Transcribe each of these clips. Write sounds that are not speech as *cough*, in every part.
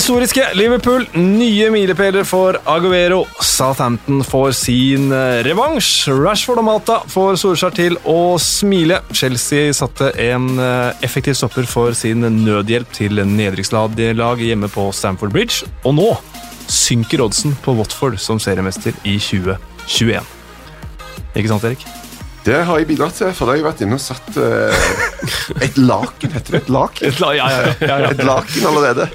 Historiske Liverpool, nye milepæler for Aguero. Southampton får sin eh, revansj. Rashford og Malta får Solskjær til å smile. Chelsea satte en eh, effektiv stopper for sin nødhjelp til nedrykkslag hjemme på Stamford Bridge. Og nå synker oddsen på Watford som seriemester i 2021. Ikke sant, Erik? Det har jeg bidratt til, for da har jeg vært inne og satt uh, et laken. Heter det et laken? Et la, ja, ja, ja, ja. Et laken allerede. *laughs*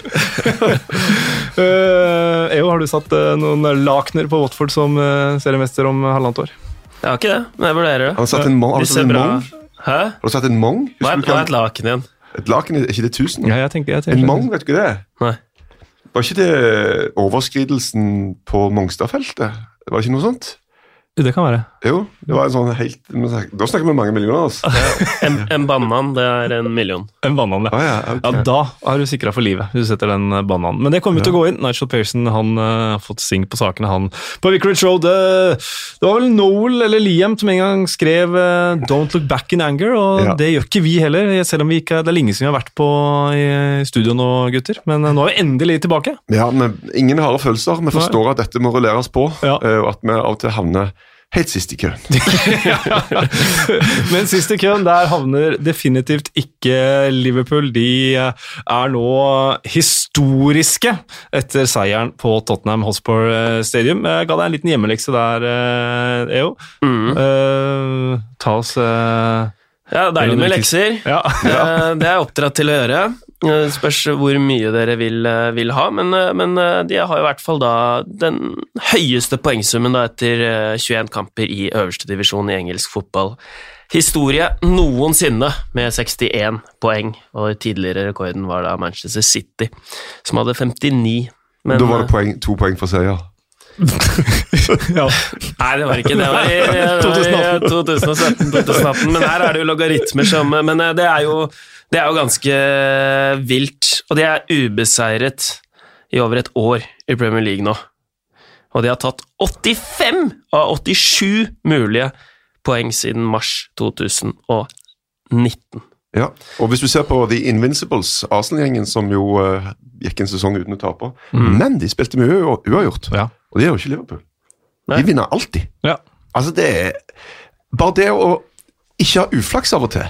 Uh, Eo, har du satt uh, noen lakener på Watford som uh, seriemester om halvannet år? Jeg har ikke det, men jeg vurderer det. Har du satt en mong? Har du satt en mong? Hæ? Har du satt en mong? Hva er, hva er et laken igjen? Et laken, er ikke det 1000? Ja, jeg tenker, jeg tenker En mong, vet du ikke det? Nei. Var ikke det overskridelsen på Mongstadfeltet? Var det ikke noe sånt? Det kan være. Jo, det var en sånn helt Da snakker vi mange millioner, altså. En, en banan, det er en million. En banan, ja. Ah, ja, okay. Ja, Da er du sikra for livet, hvis du setter den eh, bananen. Men det kommer til å gå inn. Nigel Pearson han eh, har fått sing på sakene, han. På Vicarage Road det, Det var vel Noel eller Liam som en gang skrev eh, 'Don't look back in anger', og Ja. det gjør ikke vi heller. Selv om vi ikke, det er lenge siden vi har vært på i studio nå, gutter. Men eh, nå er vi endelig tilbake. Ja, men ingen harde følelser. Vi forstår at dette må rulleres på, Ja. eh, og at vi av og til havner helt sist i køen. *laughs* Men sist i køen, der havner definitivt ikke Liverpool. De eh, er nå historiske etter seieren på Tottenham Hotspur eh, Stadium. Jeg ga deg en liten hjemmelekse der, eh, EO. Mm. Uh, ta oss uh, Ja, deilig med lekser. Ja. Eh, Det er jeg oppdratt til å gjøre. Eh, Spørs hvor mye dere vil, eh, vil ha, men, eh, men de har i hvert fall da den høyeste poengsummen da etter eh, 21 kamper i øverste divisjon i engelsk fotball. Historie noensinne med 61 poeng, og den tidligere rekorden var da Manchester City, som hadde 59. Men, da var det poeng, to poeng for seier. Ja. Nei, det var ikke det. var i, det var i *laughs* 2017-2018. Men her er det jo logaritmer som Men eh, det er jo, det er jo ganske vilt. Og de er ubeseiret i over et år i Premier League nå. Og de har tatt 85 av 87 mulige poeng siden mars 2019. Ja, og hvis du ser på The Invincibles, Arsenal-gjengen som jo uh, gikk en sesong uten å tape, men de spilte mye uavgjort, Ja. Og det gjør jo ikke Liverpool. Nei. De vinner alltid. ja. Altså, det er Bare det å ikke ha uflaks av og til,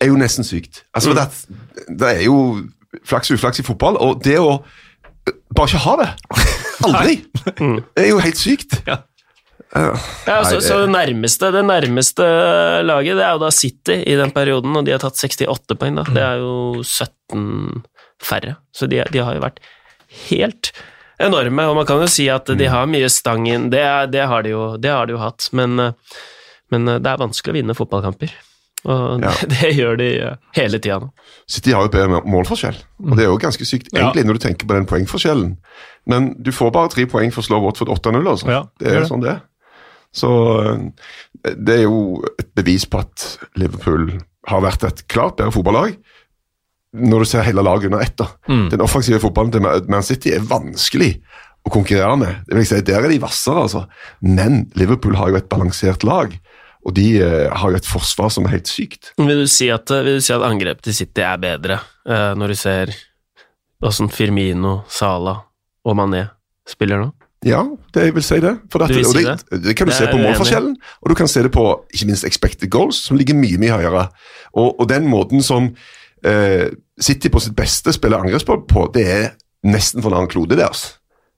er jo nesten sykt. Altså, Mm. det, det er jo flaks og uflaks i fotball, og det å eh, bare ikke ha det *laughs* Aldri! Det er jo helt sykt. Ja. Ja, så, Nei, det- så det nærmeste Det nærmeste laget Det er jo da City i den perioden, og de har tatt 68 poeng. da. Det er jo 17 færre, så de, de har jo vært helt enorme. Og man kan jo si at de har mye stang inn, det, det, har, de jo, det har de jo hatt, men, eh, men det er vanskelig å vinne fotballkamper. Og *laughs* Ja. det, det gjør de eh, hele tida nå. City har jo bedre målforskjell, og det er jo ganske sykt Ja. egentlig når du tenker på den poengforskjellen. Men du får bare tre poeng for å slå Watford 8-0, altså. Ja, det er jo sånn det er. Så eh, det er jo et bevis på at Liverpool har vært et klart bedre fotballag. Når du ser hele laget under ett. Mm. Den offensive fotballen til Man- City er vanskelig å konkurrere med. Det vil si, Der er de hvassere, altså. Men Liverpool har jo et balansert lag, og de eh, har jo et forsvar som er helt sykt. Vil du si at, vil du si at angrepet til City er bedre, eh, når du ser åssen Firmino, Sala og Mané spiller nå? Ja, det jeg vil si det. Du vil si det, det? kan du Det se på jeg målforskjellen, og du kan se det på ikke minst expected goals, som ligger mye mye høyere. Og, og den måten som eh, City på sitt beste spiller angrepsball på, det er nesten for en annen klode deres.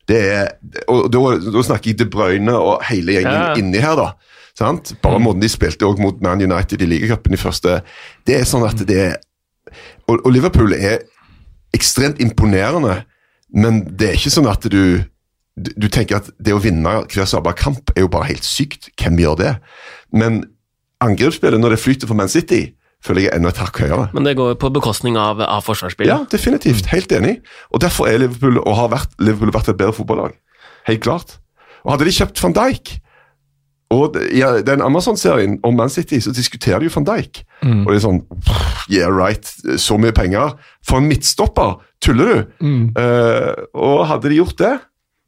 Det er, og da, snakker jeg De Bruyne og hele gjengen Ja. inni her, da. Sant? Bare måten de spilte også mot Man United i ligacupen i første Det er sånn at det er og, og Liverpool er ekstremt imponerende, men det er ikke sånn at du du, du tenker at det å vinne hver sabla kamp er jo bare helt sykt. Hvem gjør det? Men angrepsspillet, når det flyter for Man City, føler jeg er enda et hakk høyere. Men det går jo på bekostning av, av forsvarsspillet. Ja, definitivt. Helt enig. Og derfor er Liverpool og har vært, Liverpool vært et bedre fotballag. Helt klart. Og hadde de kjøpt van Dijk og i den Amazon-serien om Man City, så diskuterer de jo van Dijk. Og det er sånn Yeah, right. Så mye penger. For en midtstopper! Tuller du? Eh, og hadde de gjort det,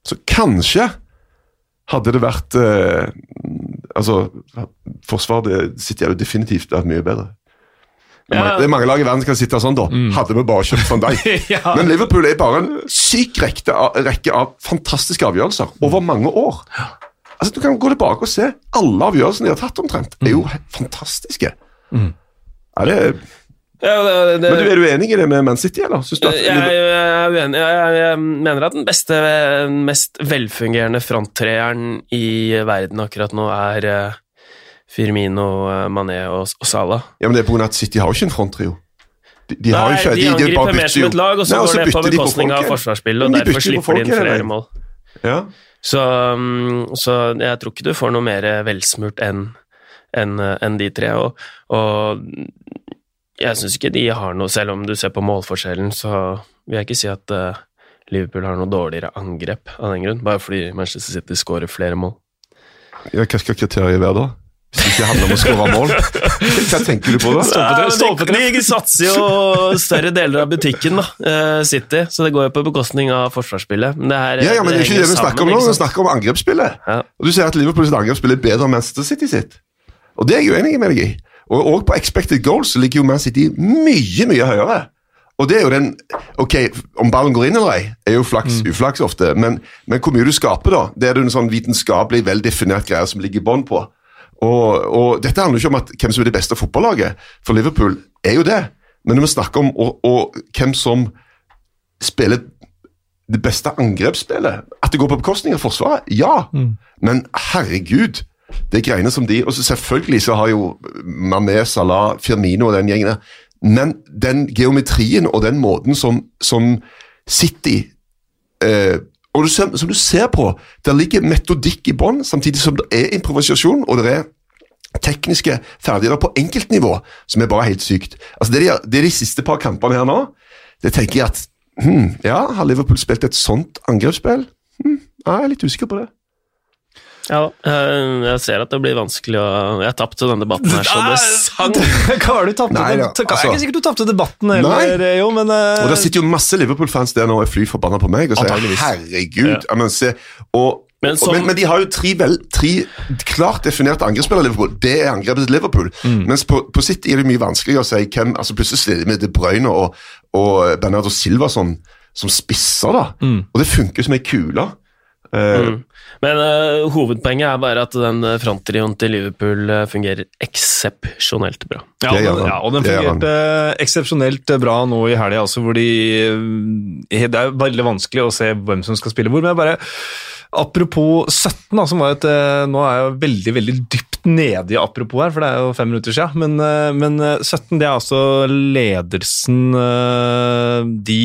så kanskje hadde det vært uh, Altså, forsvaret City hadde definitivt vært mye bedre. Mange- det er mange lag i verden som kan sitte sånn, da. Hadde vi bare kjøpt van Dijk. *laughs* Ja. Men Liverpool er bare en syk rekke av, rekke av fantastiske avgjørelser over mange år. Altså, Du kan gå tilbake og se. Alle avgjørelsene de har tatt, omtrent, er jo fantastiske. fantastiske. Ja, det er, Ja, det, det, men du, Er du enig i det med Man City, eller? Jeg, jeg er uenig. Jeg, jeg, jeg mener at den beste, mest velfungerende fronttreeren i verden akkurat nå er eh, Firmino, eh, Mané og, og Salah. Ja, men det er på grunn av at City har jo ikke en fronttrio. De, de Nei, ikke, de angriper mer som et lag, og så Nei, går det på de bekostning av forsvarsspillet, og de derfor slipper de inn flere mål. Ja. Så, um, så jeg tror ikke du får noe mer velsmurt enn en, en de tre. Og, og jeg syns ikke de har noe Selv om du ser på målforskjellen, så vil jeg ikke si at uh, Liverpool har noe dårligere angrep av den grunn, bare fordi Manchester City skårer flere mål. Ja, hva skal kriteriet være da? Hvis det ikke handler om å skåre mål? Hva tenker du på da? De satser jo større deler av butikken, da, eh, City, så det går jo på bekostning av forsvarsspillet. Men det her, Ja, ja, men det er ikke det vi snakker om nå, vi snakker om angrepsspillet. Ja. Og Du ser at Liverpool sitt angrepsspill er bedre enn Manchester City sitt. Og det er jeg uenig med deg i. Og, og på expected goals ligger jo Man City mye, mye høyere. Og det er jo den Ok, om ballen går inn eller ei, er jo flaks uflaks ofte, men, men hvor mye du skaper, da, det er det en sånn vitenskapelig veldefinert greie som ligger i bånn på. Og, og dette handler ikke om at hvem som er det beste fotballaget, for Liverpool er jo det. Men når vi snakker om og, og hvem som spiller det beste angrepsspillet, at det går på bekostning av Forsvaret, ja. Men herregud, det greiene som de Og så selvfølgelig så har jo Mané, Salah, Firmino og den gjengen der. Men den geometrien og den måten som, som City eh, og du ser, som du ser på, der ligger metodikk i bånn, samtidig som det er improvisasjon, og det er tekniske ferdigheter på enkeltnivå som er bare helt sykt. Altså det, de, det er de siste par kampene her nå, det tenker jeg at hmm, Ja, har Liverpool spilt et sånt angrepsspill? Hmm, jeg er litt usikker på det. Ja, eh, jeg ser at det blir vanskelig å Jeg tapte denne debatten her, så det sang. *laughs* Hva har du tapt? Nei, ja, da, Det er altså- ikke sikkert du tapte debatten heller, jo, men uh... Og det sitter jo masse Liverpool-fans der nå og er fly forbanna på meg og sier herregud. Ja. Men, se, og, Men og, som- men, men de har jo tre, vel, tre klart definerte angrepsspillere, Liverpool. Det er angrepet til Liverpool. Mens på, på sitt er det mye vanskeligere å si hvem altså Plutselig stiller de med De Bruyne og, og Bernardo Silva som, som spisser, da. Og det funker som ei kule. Eh, Mm. Men uh, hovedpoenget er bare at den uh, fronttrioen til Liverpool eh, fungerer eksepsjonelt bra. Ja, den, ja, og den fungerte eksepsjonelt bra nå i helga, også, hvor de eh, Det er veldig vanskelig å se hvem som skal spille hvor, men jeg bare Apropos 17, da, som var et eh, Nå er jeg jo veldig veldig dypt nede i apropos her, for det er jo fem minutter siden. Men, eh, men eh, 17 det er altså ledelsen eh, De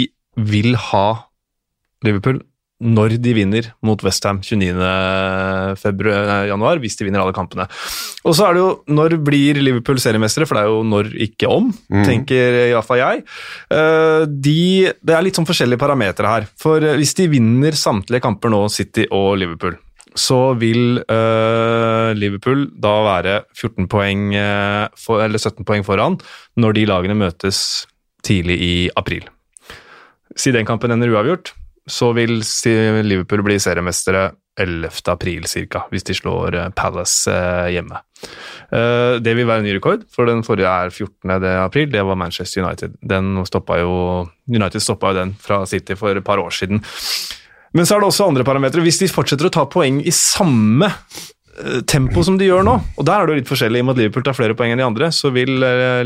vil ha Liverpool når de vinner mot Westham 29. Januar, hvis de vinner alle kampene. Og så er det jo når blir Liverpool seriemestere, for det er jo når, ikke om, tenker iallfall jeg. Eh, De, det er litt sånn forskjellige parametere her. For eh, hvis de vinner samtlige kamper nå, City og Liverpool, så vil uh, Liverpool da være 14 poeng, for, eller 17 poeng foran når de lagene møtes tidlig i april. Si den kampen ender uavgjort, så vil Liverpool bli seriemestere 11. april ca., hvis de slår eh, Palace eh, hjemme. Eh, Det vil være en ny rekord, for den forrige er 14. april. Det var Manchester United. Den stoppet jo, United stoppa jo den fra City for et par år siden. Men så er det også andre parametere. Hvis de fortsetter å ta poeng i samme tempo som de gjør nå, og der er det jo litt forskjellig, i og med at Liverpool tar flere poeng enn de andre, så vil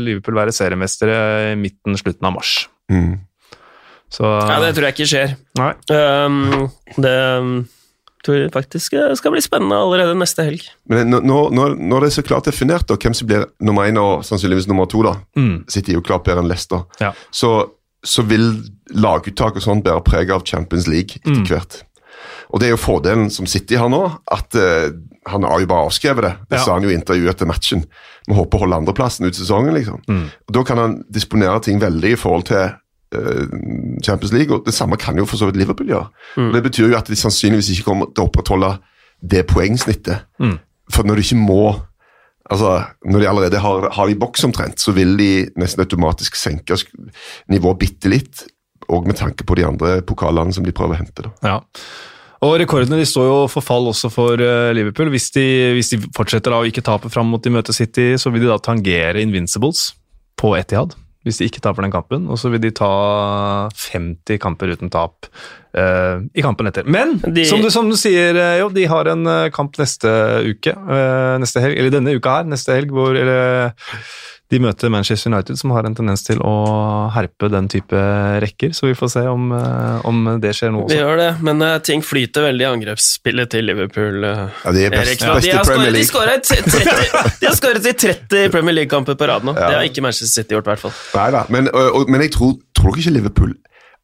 Liverpool være seriemestere i midten-slutten av mars. mm. Så Ja, Det tror jeg ikke skjer. Nei. Um, det um, tror jeg faktisk eh, skal bli spennende allerede neste helg. Men nå- nå- når, når det er så klart definert da, hvem som blir nummer én og sannsynligvis nummer to, da, Mm. City er jo klart bedre enn Leicester, Ja. så, så vil laguttak og sånn bære preg av Champions League etter Mm. hvert. Og det er jo fordelen som City har nå, at uh, han har jo bare avskrevet det. Det Ja. sa han jo i intervjuet etter matchen. Vi håper å holde andreplassen ut sesongen, liksom. Mm. Og Da kan han disponere ting veldig i forhold til Champions League, og det samme kan jo for så vidt Liverpool gjøre. Og Det betyr jo at de sannsynligvis ikke kommer til å opprettholde det poengsnittet. Mm. For når de ikke må Altså, Når de allerede har, har i boks omtrent, så vil de nesten automatisk senke nivået bitte litt. Og med tanke på de andre pokalene som de prøver å hente. da. Ja. Og Rekordene de står jo for fall også for eh, Liverpool. Hvis de, hvis de fortsetter da å ikke tape fram mot de møter City, så vil de da tangere Invincibles. på Etihad hvis de ikke taper den kampen. Og så vil de ta 50 kamper uten tap uh, i kampen etter. Men De- som, du, som du sier, eh, jo, de har en eh, kamp neste uke. Uh, neste helg, eller denne uka her, neste helg, hvor eller, de møter Manchester United, som har en tendens til å herpe den type rekker. Så vi får se om, eh, om det skjer nå Vi gjør det, men uh, ting flyter veldig i angrepsspillet til Liverpool. Uh, Ja, de er best, Erik. best De i har Premier skåret- de League. de har skåret i 30 Premier League-kamper på rad nå. Ja. Det har ikke Manchester City gjort, i hvert fall. Nei da, men, og, og, men jeg tror, tror ikke Liverpool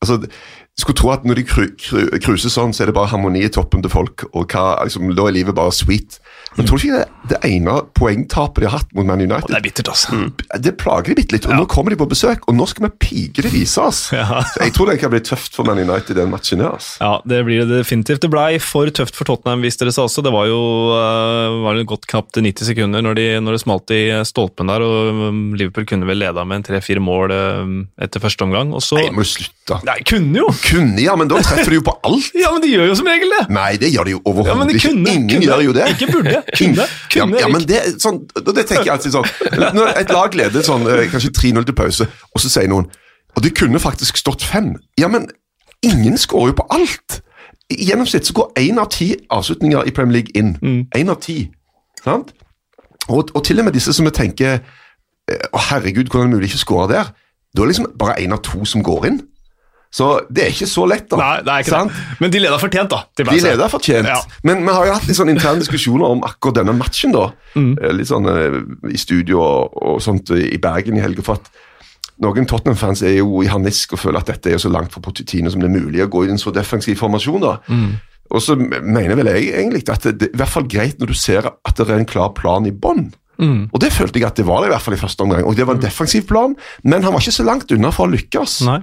altså, Du skulle tro at når de kru, kru, kruser sånn, så er det bare harmoni i toppen til folk, og hva, liksom, da er livet bare sweet. Men tror du ikke det, det ene poengtapet de har hatt mot Man United Det er bittert, altså. Det plager de bitte litt. Og nå kommer de på besøk, og nå skal vi pike det vise oss. Jeg tror det kan bli tøft for Man United den matchen her. Altså. Ja, det blir det definitivt. Det blei for tøft for Tottenham, viste det seg også. Det var jo uh, var det godt knapt 90 sekunder når, de, når det smalt i stolpen der, og um, Liverpool kunne vel leda med en tre-fire mål um, etter første omgang. Og så Nei, må du slutte. Nei, kunne jo! Kunne, ja, men da treffer de jo på alt. *laughs* Ja, men de gjør jo som regel det! Nei, det gjør de jo overhodet ja, ikke. Ingen kunne. gjør jo det. Ikke burde. Kunne. Kunne, ja, ja, men det, sånn, det tenker jeg alltid sånn Når et lag leder sånn, eh, kanskje 3-0 til pause, og så sier noen Og det kunne faktisk stått fem. Ja, men ingen skårer jo på alt. I gjennomsnitt så går én av ti avslutninger i Premier League inn. Mm. Av ti. Sant? Og, og til og med disse som vi tenker Å, herregud, hvordan er det mulig ikke å skåre der? Da er det liksom bare én av to som går inn. Så det er ikke så lett, da. Nei, det er ikke Sant? det. Men de leda fortjent, da. De, De leder fortjent. Ja. Men vi har jo hatt litt sånn interne diskusjoner om akkurat denne matchen. da. Mm. Eh, Litt sånn eh, i studio og, og sånt i Bergen i helga. For at noen Tottenham-fans er jo i harnisk og føler at dette er så langt fra Pochettino som det er mulig å gå i en så defensiv formasjon. da. Mm. Og så mener vel jeg egentlig at det, det er i hvert fall greit når du ser at det er en klar plan i bånn. Mm. Og det følte jeg at det var det i hvert fall i første omgang. Og det var en defensiv plan, men han var ikke så langt unna for å lykkes. Nei.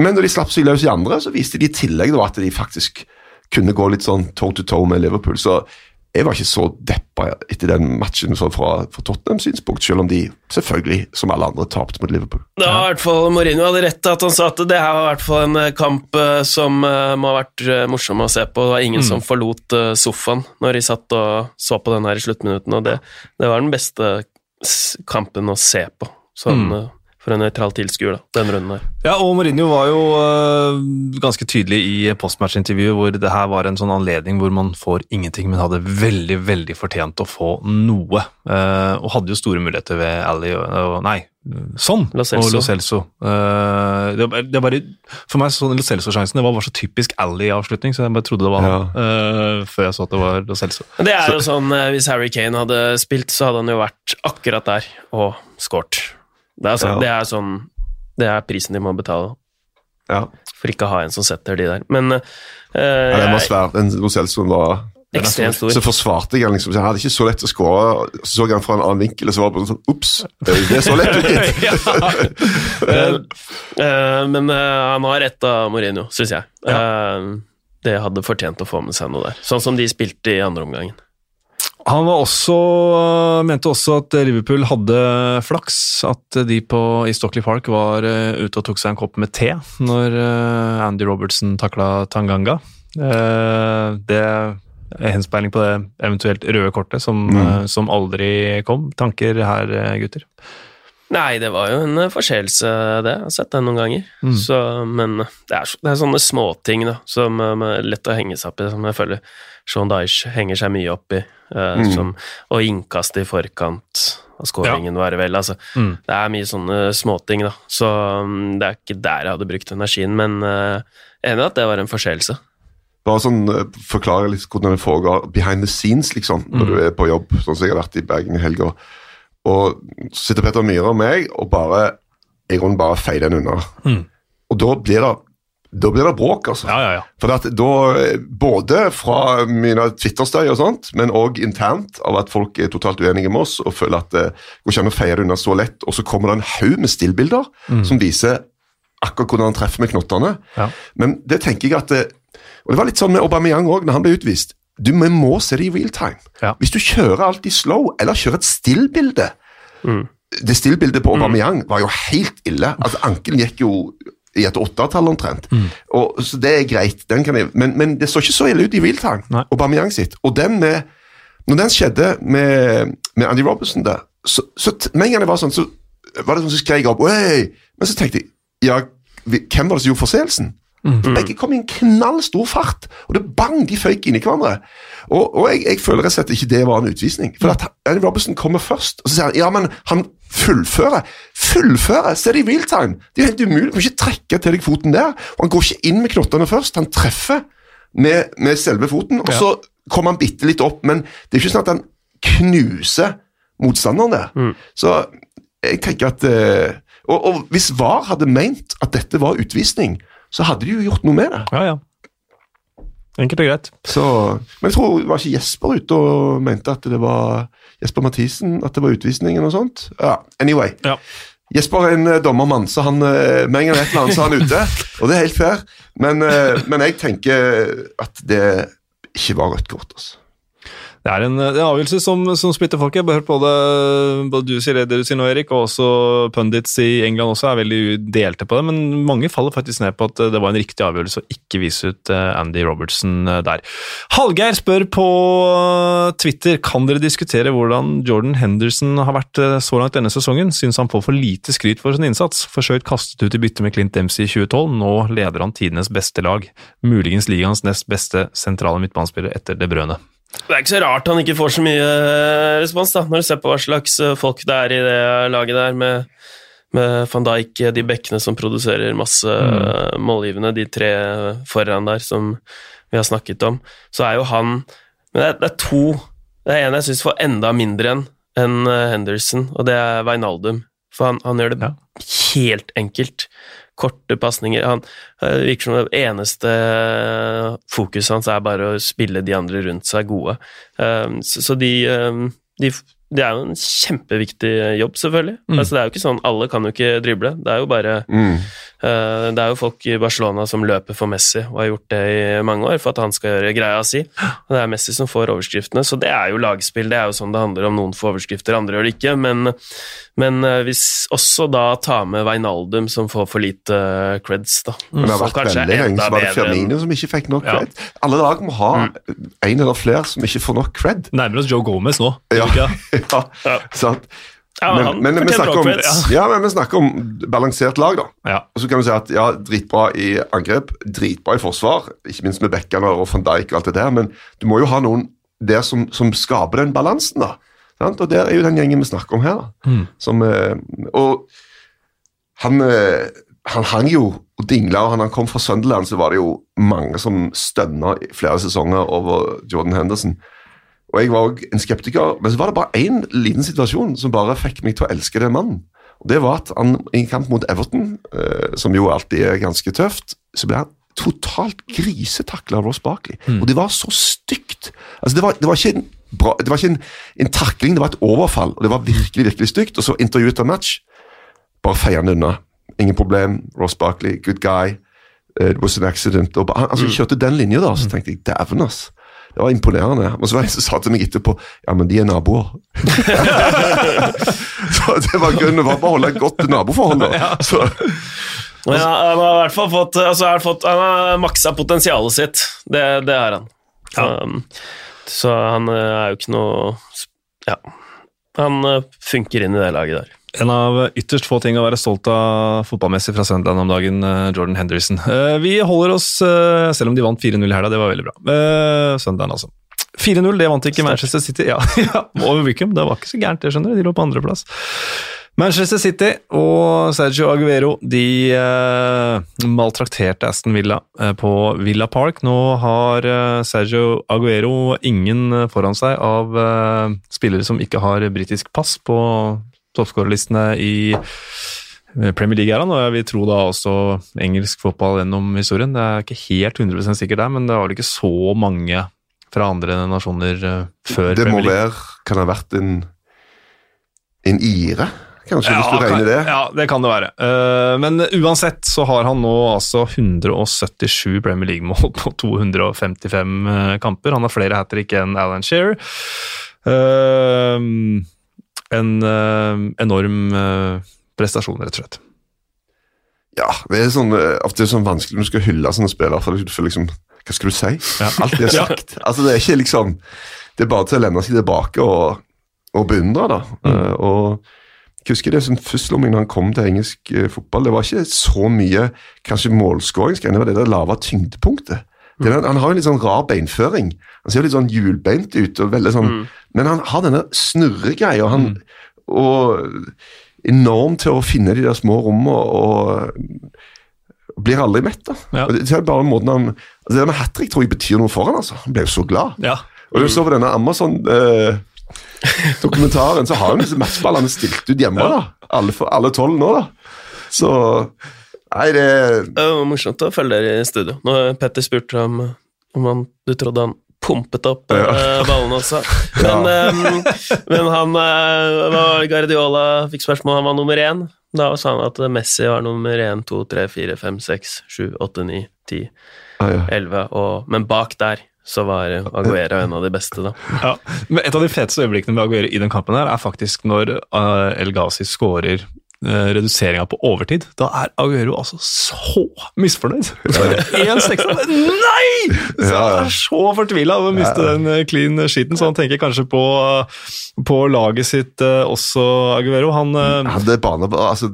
Men når de slapp seg løs i andre, så viste de i tillegg da at de faktisk kunne gå litt sånn toe to toe med Liverpool. Så jeg var ikke så deppa etter den matchen så fra, fra Tottenhams synspunkt, selv om de selvfølgelig, som alle andre, tapte mot Liverpool. Da har i hvert fall Mourinho hadde rett at han sa at det her var i hvert fall en eh, kamp eh, som eh, må ha vært morsom å se på. Det var ingen som forlot sofaen når de satt og så på den her i sluttminuttene, og det, det var den beste kampen å se på, sånn eh, for en nøytral tilskuer, da, den runden her. Ja, og Mourinho var jo øh, ganske tydelig i postmatch-intervjuet hvor det her var en sånn anledning hvor man får ingenting, men hadde veldig, veldig fortjent å få noe. Uh, og hadde jo store muligheter ved Ally og, og Nei, sånn! Lo Og Lo Celso. Uh, det, var- det var bare, for meg sånn Lo Celso-sjansen det var bare så typisk Ally-avslutning, så jeg bare trodde det var han. Uh, før jeg så at det var Lo Celso. Det er jo sånn, Hvis Harry Kane hadde spilt, så hadde han jo vært akkurat der og scoret. Det er, sånn, Ja. det er sånn Det er prisen de må betale Ja, for ikke å ha en som setter de der. Men uh, ja Den var svær. Den Lo Celso var ekstremt stor. Så forsvarte jeg han liksom. Jeg hadde ikke så lett å skåre. Så så han fra en annen vinkel, og så var det bare sånn Ops, det er så lett *laughs* ut. Eh, eh, men uh, han har rett av Mourinho, syns jeg. Eh, det hadde fortjent å få med seg noe der. Sånn som de spilte i andre omgangen. Han var også, mente også at Liverpool hadde flaks. At de på, i Stockley Park var eh, ute og tok seg en kopp med te når eh, Andy Robertson takla Tanganga. Eh, det er henspeiling på det eventuelt røde kortet som, eh, som aldri kom. Tanker her, eh, gutter? Nei, det var jo en eh, forseelse, det. Jeg har sett det noen ganger. Så, men det er, det er sånne småting som eh, er lett å henge seg opp i, som jeg føler Sean Dyche henger seg mye opp i. eh, som, og innkastet i forkant av skåringen, var det vel. Altså, Mm. Det er mye sånne småting, da. Så mm, det er ikke der jeg hadde brukt energien, men eh, enig i at det var en forseelse. Bare sånn, eh, Forklare litt hvordan det foregår behind the scenes, liksom, når du er på jobb. Sånn som jeg har vært i Bergen i helga. Og så sitter Petter Myhre og meg og bare i grunnen bare feier den unna. Mm. Og da blir det da blir det bråk, altså. Ja, ja, ja. For at da, eh, Både fra mine Twitter-støy og sånt, men òg internt av at folk er totalt uenige med oss og føler at det går ikke an å feie det unna så lett. Og så kommer det en haug med stillbilder som viser akkurat hvordan han treffer med knottene. Ja. Men det tenker jeg at det, Og det var litt sånn med Aubameyang òg, når han ble utvist. Du, må se det i real time. Ja. Hvis du kjører alt i slow, eller kjører et stillbilde Mm. Det stillbildet på Aubameyang var jo helt ille. Altså, Ankelen gikk jo i et åttetall omtrent. Og, så det er greit, den kan jeg, men, men det så ikke så ille ut i real time. Nei. Aubameyang sitt. Og den med Når den skjedde med, med Andy Robinson der, så, så med en gang det var sånn, så var det sånn som skrek opp «Oi!» Men så tenkte jeg ja, hvem var det som gjorde forseelsen? Begge kom i en knallstor fart, og det bang, de føyk inn i hverandre. Og, og jeg, jeg føler rett og slett ikke det var en utvisning. For at Andy Robertson kommer først, og så sier han ja, men han fullfører. Fullfører! Se det i real time! Det er jo helt umulig. Du kan ikke trekke til deg foten der. Og han går ikke inn med knottene først, han treffer med, med selve foten, og Ja. så kommer han bitte litt opp, men det er ikke sånn at han knuser motstanderen der. Så jeg tenker at eh, og, og hvis VAR hadde ment at dette var utvisning, så hadde de jo gjort noe med det. Ja, ja. Enkelt og greit. Så, men jeg tror var ikke Jesper ute og mente at det var Jesper Mathisen, at det var utvisningen og sånt. Ja, anyway. Ja. Jesper er en eh, dommermann, så han, eh, med en gang det et eller annet, så er han ute. *laughs* Og det er helt fair. Men, eh, men jeg tenker at det ikke var rødt kort. altså. Det er en, en avgjørelse som, som splitter folket. Jeg har hørt både, både du sier det du sier nå, Erik, og også pundits i England også er veldig delte på det, men mange faller faktisk ned på at det var en riktig avgjørelse å ikke vise ut eh, Andy Robertson eh, der. Hallgeir spør på Twitter kan dere diskutere hvordan Jordan Henderson har vært eh, så langt denne sesongen. Syns han får for lite skryt for sin innsats. Forsøkt kastet ut i bytte med Clint Dempsey i 2012. Nå leder han tidenes beste lag. Muligens ligaens nest beste sentrale midtbanespiller etter De Brøne. Det er ikke så rart han ikke får så mye eh, respons, da, når du ser på hva slags eh, folk det er i det laget der, med, med van Dijk, eh, de bekkene som produserer masse mm. målgivende, de tre foran der som vi har snakket om. Så er jo han Men det er, det er to Det er en jeg syns får enda mindre enn enn Henderson, og det er Veinaldum. For han, han gjør det Ja. helt enkelt. Korte pasninger. Han virker som det eneste fokuset hans er bare å spille de andre rundt seg gode. Um, Så, de, um, de Det er jo en kjempeviktig jobb, selvfølgelig. Mm. Altså, det er jo ikke sånn, Alle kan jo ikke drible. Det er jo bare Mm. uh, Det er jo folk i Barcelona som løper for Messi, og har gjort det i mange år for at han skal gjøre greia si. Og det er Messi som får overskriftene, så det er jo lagspill. Det er jo sånn det handler om. Noen får overskrifter, andre gjør det ikke. Men, men eh, hvis også da ta med Veinaldum, som får for lite eh, creds, da. Men det har vært veldig lenge så var det Firmino som ikke fikk nok Ja. cred. Alle lag må ha en eller flere som ikke får nok cred. Nærmer oss Joe Gomez nå. Ja, ja. *laughs* Ja. sant. Ja, Men, han men, vi om, ja, men vi snakker om balansert lag, da. Ja. Og så kan du si at ja, dritbra i angrep, dritbra i forsvar, ikke minst med bekkene og van Dijk og alt det der, men du må jo ha noen der som, som skaper den balansen, da. Sant? Og der er jo den gjengen vi snakker om her. Mm. Som, eh, og han, eh, han hang jo og dingla, og han, han kom fra Sunderland, så var det jo mange som stønna i flere sesonger over Jordan Henderson. Og jeg var òg en skeptiker, men så var det bare én liten situasjon som bare fikk meg til å elske den mannen. Og Det var at han i en kamp mot Everton, eh, som jo alltid er ganske tøft, så ble han totalt grisetakla av Ross Barkley. Og det var så stygt. Altså, det var, det var ikke bra, det var ikke en, en takling, det var et overfall. Og det var virkelig, virkelig stygt. Og så intervjuet han match. Bare feier han unna. Ingen problem. Ross Barkley, good guy. It was an accident. Og han, altså, kjørte den linja da, så tenkte jeg dæven, ass. Det var imponerende. Og så var det en som sa til meg etterpå ja, men de er naboer. *laughs* så det var grunnen. Det var bare å holde et godt naboforhold. da. *laughs* Så, Ja, han har i hvert fall fått, altså, fått Han har maksa potensialet sitt. Det, det er han. Så, um, så han eh, er jo ikke noe Ja. Han eh, funker inn i det laget der. En av ytterst få ting å være stolt av fotballmessig fra Sunderland om dagen, eh, Jordan Henderson. Vi holder oss, selv om de vant 4-0 i helga, det var veldig bra. Sunderland, altså. 4-0, det vant ikke Manchester City. *laughs* Ja, ja, over Wickham, det var ikke så gærent, det skjønner du. De lå på andreplass. Manchester City og Sergio Aguero de eh, maltrakterte Aston Villa eh, på Villa Park. Nå har eh, Sergio Aguero ingen eh, foran seg av eh, spillere som ikke har britisk pass på toppskårerlistene i eh, Premier League er han, og jeg vil tro da også engelsk fotball gjennom historien. Det er ikke helt 100% sikkert der, men det var vel ikke så mange fra andre nasjoner før det må Premier League. være Kan det ha vært en, en ire, kanskje, hvis du regner det. Ja, det kan det være. Eh, men uansett så har han nå altså 177 Premier League-mål på 255 eh, kamper. Han har flere hat trick enn Alan Shearer. Eh, en enorm prestasjon, rett og slett. Ja, det er sånn, er det sånn vanskelig når du skal hylle sånne spillere. for liksom, Hva skal du si? Alt *laughs* er sagt. altså, det er ikke liksom Det er bare til å lene seg tilbake og, og beundre, da. Mm. Uh, og Jeg husker det som førstelomming når han kom til engelsk eh, fotball. Det var ikke så mye kanskje målskåringsgreier, det var det der lave tyngdepunktet. Det der, han har jo litt sånn rar beinføring. Han ser jo litt sånn hjulbeint ut. og veldig sånn, Men han har denne snurregreia. Han, og enorm til å finne de der små rommene og blir aldri mett. da. Ja. Og Det det er bare måten han, altså det med hat trick tror jeg betyr noe for han, altså. Han ble jo så glad. Ja. Og du så på denne Amazon-dokumentaren, så har han disse matchballene stilt ut hjemme. da. Alle, alle tolv nå, da. Så Nei, det Det var morsomt å følge dere i studio. Når Petter spurte om, om han, du trodde han pumpet opp eh, ballene også. Men, eh, men han uh, Guardiola fikk spørsmål, han var nummer én. Da sa han at Messi var nummer én, to, tre, fire, fem, seks, sju, åtte, ni, ti, ja, ja. elleve. og- Men bak der så var Aguero en av de beste, da. Ja. Men et av de feteste øyeblikkene med Aguero i den kampen her, er faktisk når uh, El Ghazi skårer uh, reduseringa på overtid. Da er Aguero altså så misfornøyd. Det *laughs* 1-6. Nei! Så Ja, ja. Han er så fortvila over å miste den uh, clean sheeten, så han tenker kanskje på, på laget sitt også, Aguero. Han Han det barne, altså,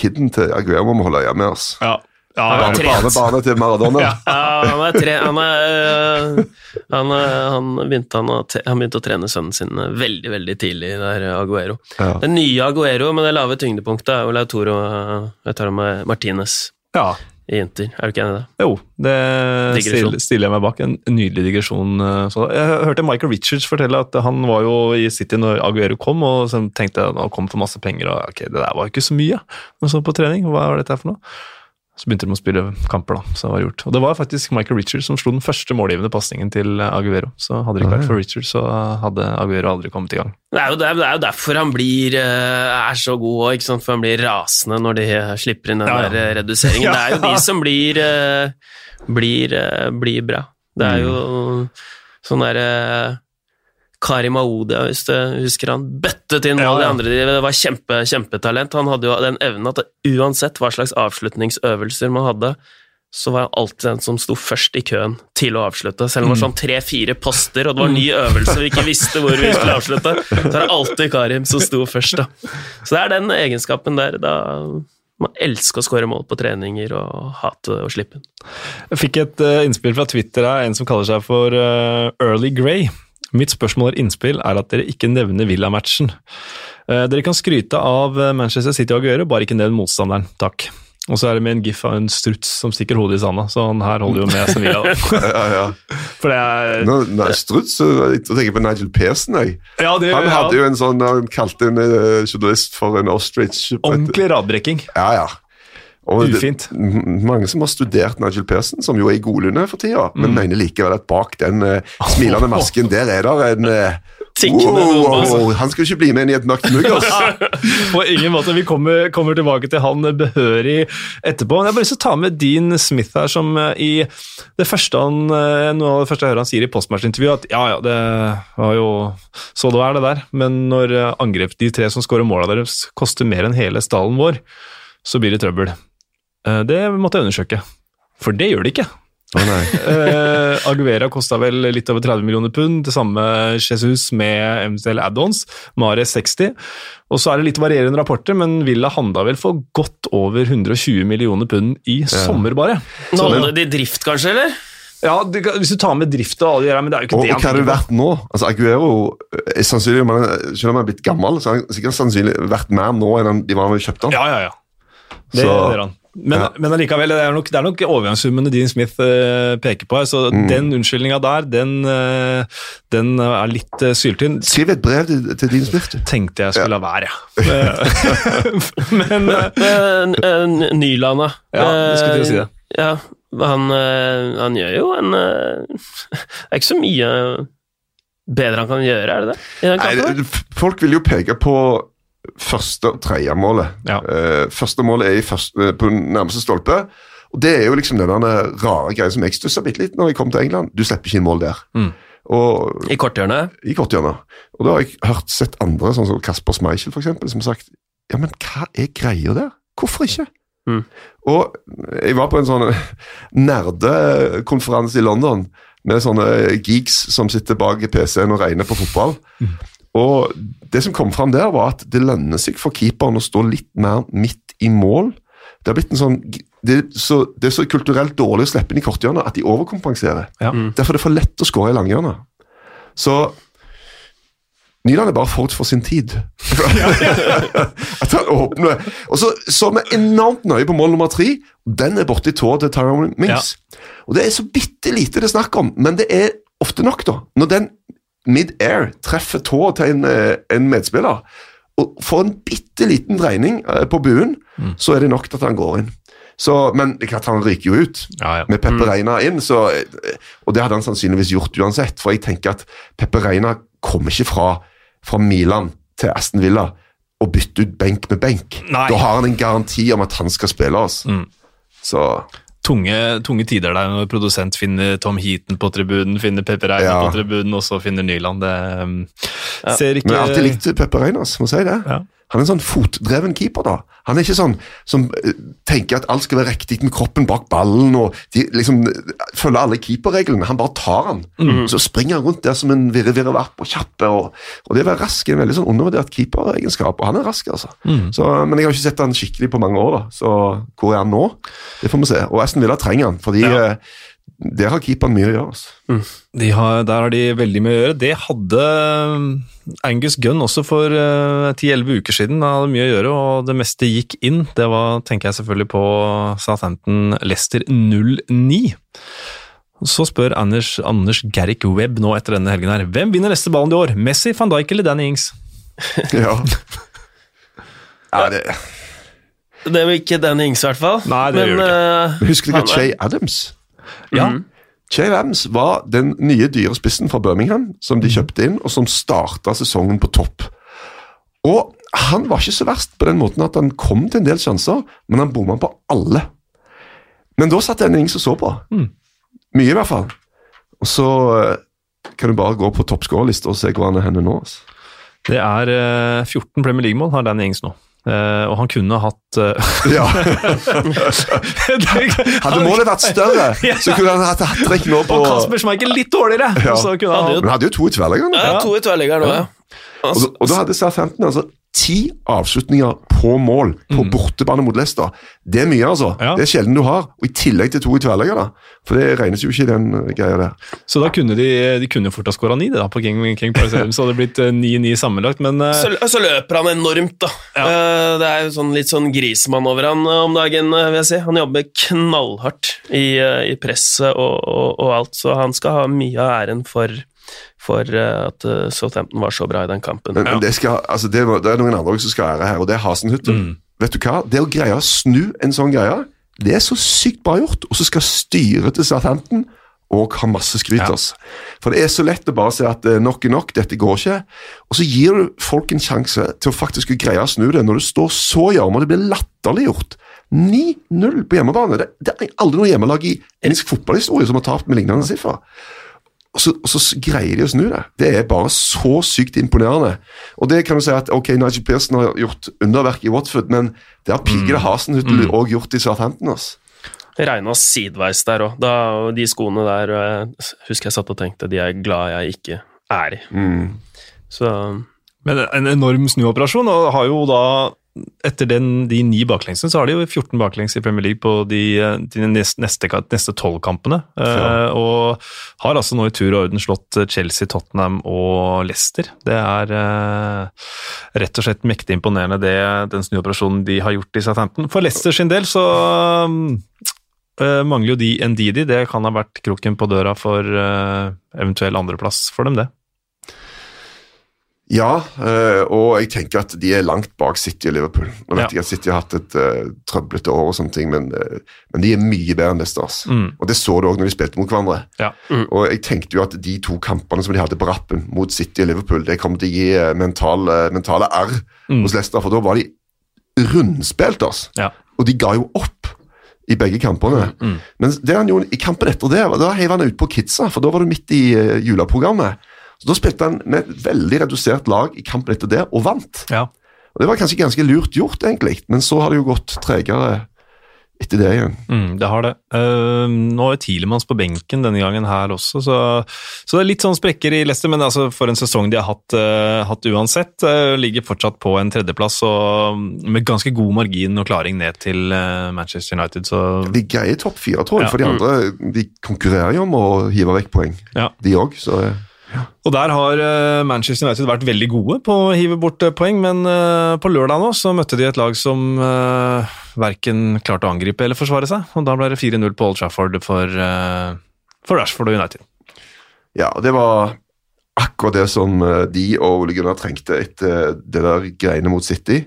Kiden til Aguero må vi holde hjemme. Altså. ja. Ja, Han er ja, Bane, til Maradona. *laughs* Ja. Han er tre Han, er, øh, han, øh, han, begynte, han, begynte å trene sønnen sin øh, veldig veldig tidlig, der Aguero. Ja. Den nye Aguero med det lave tyngdepunktet er jo Lautoro jeg tar med Martinez ja. i Inter. Er du ikke enig i det? Jo, det Digresjon. stiller, jeg meg bak. En nydelig digresjon. eh, Så jeg hørte Michael Richards fortelle at han var jo i City når Aguero kom, og så tenkte jeg at han kom for masse penger, og ok, det der var jo ikke så mye. Men så på trening, hva var dette her for noe? Så begynte de å spille kamper, da. så det var gjort. Og det var faktisk Michael Richards som slo den første målgivende pasningen til Aguero. Så hadde det ikke Ah, vært for Richards, så hadde Aguero aldri kommet i gang. Det er jo, det er, jo derfor han blir, øh, er så god òg, for han blir rasende når de slipper inn den Ja, ja. der øh, reduseringen. *laughs* Det er jo de som blir, øh, blir, blir bra. Det er jo sånn derre Karim Aoudia, hvis du husker han, bøttet inn Ja, mål de ja. andre Det var kjempe, kjempetalent. Han hadde jo den evnen at uansett hva slags avslutningsøvelser man hadde, så var han alltid den som sto først i køen til å avslutte. Selv om det var sånn tre-fire poster, og det var ny øvelse og vi ikke visste hvor vi skulle avslutte, *laughs* så er det alltid Karim som sto først. da. Så det er den egenskapen der. da man elsker å skåre mål på treninger og hate å slippe den. Jeg fikk et eh, innspill fra Twitter her, en som kaller seg for eh, Early Grey. Mitt spørsmål og innspill er at dere ikke nevner Villa-matchen. Eh, dere kan skryte av eh, Manchester City og Aguero, bare ikke nevn motstanderen. Takk. Og så er det med en gif av en struts som stikker hodet i sanda, så han her holder jo med Sevilla. *laughs* Ja, ja. For det er Nå, nei, Struts Jeg tenker på Nigel Pearson. Jeg. Ja, det Han hadde ja, jo en sånn Han kalte en eh, journalist for en ostrich. ordentlig radbrekking. Ja, ja. Og Ufint. Det, mange som har studert Nigel Pearson, som jo er i Godlunde for tida, Mm. men mener likevel at bak den uh, smilende *laughs* masken der er det en uh, wow. Han skal ikke bli med inn i et mørkt mugg. Altså. *laughs* På ingen måte. Vi kommer, kommer tilbake til han behørig etterpå. Jeg har bare lyst til å ta med Dean Smith her, som eh, i det første han, noe av det første jeg hører han sier i postmatch-intervjuet, at ja, ja, det var jo så det var det der, men når angrep de tre som skårer måla deres, koster mer enn hele stallen vår, så blir det trøbbel. Eh, Det måtte jeg undersøke, for det gjør det ikke. Nei. Uh, *laughs* Aguera kosta vel litt over 30 millioner pund, det samme Jesus med MCL add-ons, Mares 60. Og så er det litt varierende rapporter, men Villa handla vel for godt over 120 millioner pund i sommer, bare. Nå holder de drift, kanskje, eller? Ja, det, Hvis du tar med drift og alle de der, men det er jo ikke Og, det og hva har det vært nå? Altså, Aguero er sannsynlig, er, selv om han er blitt gammel, så har han sikkert sannsynlig vært mer nå enn de var da vi kjøpte han. Ja, ja, ja. Det, Så- det er han. Men, Ja. men allikevel, det er nok, det er nok overgangssummene Dean Smith eh, peker på her, så Mm. den unnskyldninga der, den, eh, den er litt uh, syltynn. Skriv et brev til, til Dean Smith. Tenkte jeg skulle la være, ja. *laughs* men eh, Eh, eh, Nyland, da. Ja, jeg skulle til å si det. Eh, Ja, han, eh, han gjør jo en eh, Det er ikke så mye bedre han kan gjøre, er det det? Nei, det- folk vil jo peke på første og tredje målet. Ja. Uh, første målet er i første, på nærmeste stolpe. Og Det er jo liksom den rare greia som jeg stussa bitte litt når jeg kom til England. Du slipper ikke inn mål der. Mm. Og I korthjørnet? i korthjørnet. Og da har jeg hørt sett andre, sånn som Kasper Schmeichel for eksempel, som har sagt ja, men hva er greia der? Hvorfor ikke? Mm. Og jeg var på en sånn *laughs* nerdekonferanse i London med sånne geeks som sitter bak PC-en og regner på fotball. Og det som kom fram der, var at det lønner seg for keeperen å stå litt mer midt i mål. Det har blitt en sånn det er, så, det er så kulturelt dårlig å slippe inn i korthjørnet at de overkompenserer. Ja. Derfor er det for lett å skåre i langhjørnet. Så Nyland er bare forut for sin tid. *laughs* at han åpner Og så så vi enormt nøye på mål nummer tre. Den er borti tåa til Tyrone Minks. Og det er så bitte lite det er snakk om, men det er ofte nok, da. Når den mid-air treffer tåa til en, eh, en medspiller, og får en bitte liten dreining eh, på buen, så er det nok til at han går inn. Så, men det klart han ryker jo ut Ja, ja. med Pepper Reina inn, så, og det hadde han sannsynligvis gjort uansett. For jeg tenker at Pepper Reina kommer ikke fra, fra Milan til Aston Villa og bytte ut benk med benk. Nei. Da har han en garanti om at han skal spille oss. Mm. Så Tunge, tunge tider der når produsent finner Tom Heaton på tribunen, finner Pepper Reina Ja. på tribunen, og så finner Nyland. Det um, ser ikke Men jeg har alltid likt Pepper Reinas, må si det. Ja. Han er en sånn fotdreven keeper, da. Han er ikke sånn som eh, tenker at alt skal være riktig med kroppen bak ballen, og de liksom eh, følger alle keeperreglene. Han bare tar han. Mm. Så springer han rundt der som en virre virre vapp og kjappe. Og, og det å være rask er en veldig sånn undervurdert keeperegenskap, og han er rask, altså. Mm. Så, men jeg har ikke sett han skikkelig på mange år, da. Så hvor er han nå? Det får vi se. Og Aston Villa trenger han, fordi Ja. Der har keeperen mye å gjøre. Altså. De har, der har de veldig mye å gjøre. Det hadde um, Angus Gunn også for uh, 10-11 uker siden. Han hadde mye å gjøre, og det meste gikk inn. Det var, tenker jeg selvfølgelig på Southampton Leicester 0-9. Så spør Anders, Anders Garrick Webb nå etter denne helgen her. Hvem vinner neste ballen i år? Messi, van Dijk eller Danny Ings? *laughs* Ja. ja, det Det er jo ikke Danny Ings, i hvert fall. Nei, det Men, gjør det ikke. Uh, Husker du han Jay Shay Adams? Ja. Shay Adams var den nye dyrespissen fra Birmingham som de kjøpte inn, og som starta sesongen på topp. Og han var ikke så verst på den måten at han kom til en del sjanser, men han bomma på alle. Men da satt det en ing som så på. Mye, i hvert fall. Og så eh, kan du bare gå på toppskårerlista og se hvor han er henne nå. Altså. Det er eh, 14 Premier League-mål har Danny Ings nå. Eh, og han kunne hatt uh, *laughs* Ja. *laughs* Hadde målet vært større, Ja. så kunne han hatt hat trick nå på Og Kasper Schmeichel litt dårligere! Ja. Så kunne han Men han hadde jo to i tverrliggeren. Ja, to i nå, ja. Og, da- og da hadde Southampton altså ti avslutninger på mål på bortebane mot Leicester. Det er mye, altså. Mm. Ja. Det er sjelden du har. Og i tillegg til to i tverrligger, da. For det regnes jo ikke i den uh, greia der. Så da kunne de, de kunne fort ha skåra ni, da, på King, King Paris Elm, så hadde det blitt eh, 9-9 sammenlagt, men uh... Så, så løper han enormt, da. Ja. Uh, Det er jo sånn, litt sånn grismann over han eh, om dagen, eh, vil jeg si. Han jobber knallhardt i, uh, i presset og, og, og alt, så han skal ha mye av æren for, for eh, at eh, Southampton var så bra i den kampen. Men, men det, skal, altså, det, må- det er noen andre som skal ære her, og det er Hasenhytte. Mm. Vet du hva? Det å greie å snu en sånn greie, det er så sykt bra gjort. Og så skal styret til Southampton og ha masse skryt. Ja. altså. For det er så lett å bare si at eh, nok er nok, dette går ikke. Og så gir du folk en sjanse til å faktisk greie å snu det, når du står så hjemme, og det blir latterliggjort. 9-0 på hjemmebane. Det, det er aldri noe hjemmelag i engelsk fotballhistorie som har tapt med lignende siffer. Og så, og så greier de å snu det. Det er bare så sykt imponerende. Og det kan du si at ok, Nigel Pearson har gjort underverk i Watford, men det har pigede Hasenhutl òg gjort i Southampton. Altså. Regna sideveis der òg. De skoene der eh, husker jeg satt og tenkte de er glad jeg ikke er i. Mm. Så Men en enorm snuoperasjon, og har jo da etter den, de ni baklengsene, så har de jo 14 baklengs i Premier League på de, de neste, neste, neste 12 kampene. Ja. Eh, og har altså nå i tur og orden slått Chelsea, Tottenham og Leicester. Det er eh, rett og slett mektig imponerende, det, den snuoperasjonen de har gjort i Southampton. For Leicester sin del så eh, mangler jo de Ndidi. Det kan ha vært kroken på døra for eh, eventuell andreplass for dem, det. Ja, eh, og jeg tenker at de er langt bak City og Liverpool. Nå vet Ja. jeg at City har hatt et uh, trøblete år, og sånne ting, men, uh, men de er mye bedre enn Leicester. altså. Mm. Og Det så du òg når de spilte mot hverandre. Ja. Og jeg tenkte jo at de to kampene som de hadde på rappen mot City og Liverpool, det kom til å gi mentale, mentale arr Mm. hos Leicester, for da var de rundspilt altså. Ja. Og de ga jo opp i begge kampene. Mm. Men det han gjorde i kampen etter det, da heiv han ut på kidsa, for da var det midt i uh, juleprogrammet. Så Da spilte han med et veldig redusert lag i kampen etter det, og vant. Ja. Og Det var kanskje ganske lurt gjort, egentlig, men så har det jo gått tregere etter det igjen. Mm, det har det. Uh, nå er Tilemanns på benken denne gangen her også, så, så, det er litt sånn sprekker i Leicester, men altså for en sesong de har hatt, uh, hatt uansett. Uh, ligger fortsatt på en tredjeplass og med ganske god margin og klaring ned til Manchester United. Så. De greier topp fire, tror jeg, Ja. for de andre de konkurrerer jo om å hive vekk poeng, Ja. de òg. Så Og der har eh, Manchester United vært veldig gode på å hive bort eh, poeng, men eh, på lørdag nå så møtte de et lag som verken klarte å angripe eller forsvare seg, og da ble det 4-0 på Old Trafford for, for Rashford og United. ja, det var akkurat det som de og Ole Gunnar trengte etter det der greiene mot City.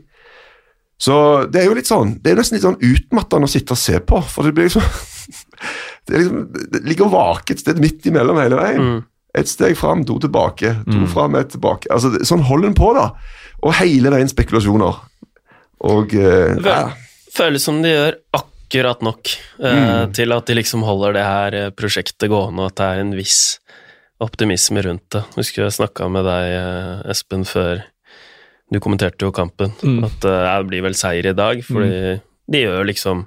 Så det er jo litt sånn, det er nesten litt sånn utmattende å sitte og se på, for det blir liksom *laughs* Det, liksom, det ligger og vaker et sted midt imellom hele veien. Mm. Et steg fram, to tilbake, to Mm. fram, ett tilbake. Altså, sånn holder en på, da. Og hele veien spekulasjoner. Og eh, Vel- ja. Føles som de gjør akkurat nok eh, til at de liksom holder det her eh, prosjektet gående, og at det er en viss optimisme rundt det. Husker jeg snakka med deg, eh, Espen, før du kommenterte jo kampen, Mm. at eh, det blir vel seier i dag, fordi de gjør liksom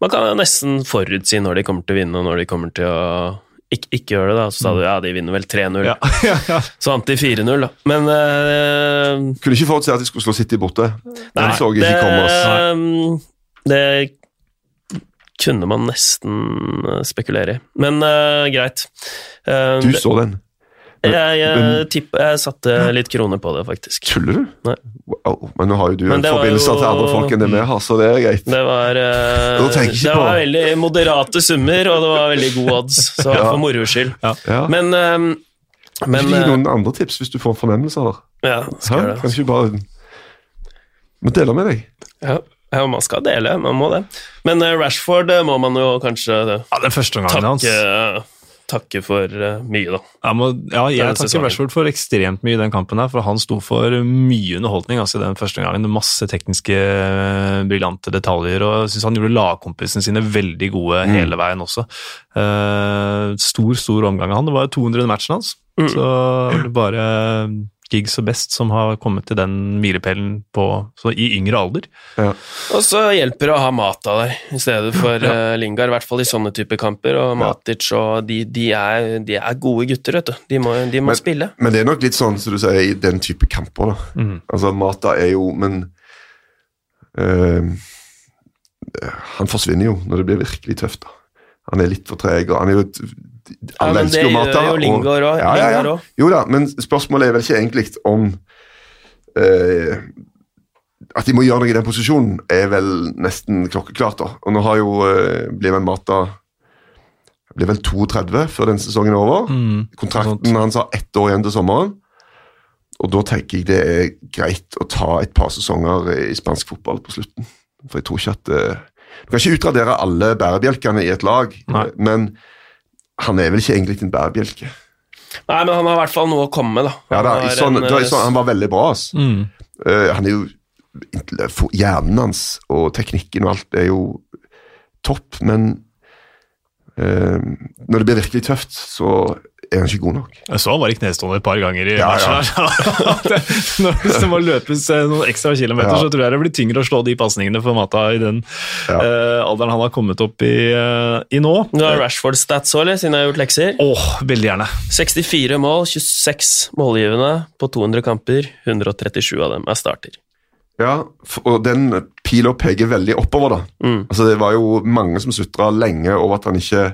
Man kan nesten forutsi når de kommer til å vinne, og når de kommer til å ikke, ikke gjør det, da. Så sa du ja, de vinner vel 3-0. Ja, *laughs* ja, ja. Så vant de 4-0, da. Men uh, Kunne ikke forutse at de skulle slå City borte. Den så jeg ikke komme. Det, det kunne man nesten eh, spekulere i. Men uh, greit. Uh, Du så den. Jeg, jeg, men- tipp- jeg satte litt kroner på det, faktisk. Tuller du? Nei. Wow. Men nå har jo du en forbindelse jo- til andre folk enn det vi har, så det er greit. Det var, eh, jeg det på- var veldig moderate summer, og det var veldig god odds, så Ja. for moro skyld. Ja. Men, um, Men, Gi eh, noen andre tips hvis du får fornemmelser. Ja, skal gjøre det. Kan ikke bare Må dele med deg. Ja. ja, man skal dele, man må det. Men eh, Rashford må man jo kanskje Ja, ja, er første takke hans takke, for eh, mye, da. Jeg, må, ja, jeg takker. Rashford for ekstremt mye i den kampen, her, for han sto for mye underholdning altså den første gangen. Masse tekniske, eh, briljante detaljer, og jeg syns han gjorde lagkompisene sine veldig gode Mm. hele veien også. Uh, stor, stor omgang av han. Det var 200 matchen hans, Mm. så det bare Giggs og Best som har kommet til den milepælen i yngre alder. Og så hjelper det å ha Mata der i stedet for *laughs* eh, Lingard, i hvert fall i sånne typer kamper. Og Matic og de, de, er, de er gode gutter, vet du. De må, de må Men- spille. Men det er nok litt sånn som du sier, i den type kamper. da. Mm. Altså, Mata er jo Men eh, Han forsvinner jo når det blir virkelig tøft. da. Han er litt for treg, og han er jo et- Ja, Alle men elsker det jo Mata. gjør jo Lingard òg. Ja, ja, ja. Jo da, men spørsmålet er vel ikke egentlig om eh, At de må gjøre noe i den posisjonen, er vel nesten klokkeklart. da. Og nå har jo eh, blir vel Mata blir vel 32 før den sesongen er over. Mm. Kontrakten hans har ett år igjen til sommeren. Og da tenker jeg det er greit å ta et par sesonger i spansk fotball på slutten. For jeg tror ikke at eh, Du kan ikke utradere alle bærebjelkene i et lag, Nei. men han er vel ikke egentlig en bærebjelke. Nei, men han har i hvert fall noe å komme med, da. Ja, da, Han i sånn, en, da, i eh, sånn, han var veldig bra. altså. Mm. Uh, han er jo for- Hjernen hans og teknikken og alt er jo topp, men uh, når det blir virkelig tøft, så er han ikke god nok. Jeg så han var i knestående et par ganger i Ja, matchen. her. *laughs* Det- Når hvis det må løpes eh, noen ekstra kilometer, Ja. så tror jeg det blir tyngre å slå de pasningene for Mata i den Ja. eh, alderen han har kommet opp i, uh, i nå. Du har Rashford-stats òg, siden jeg har gjort lekser. Åh, veldig gjerne. 64 mål, 26 målgivende på 200 kamper. 137 av dem er starter. Ja, og den pila peker veldig oppover, da. Mm. Altså, det var jo mange som sutra lenge over at han ikke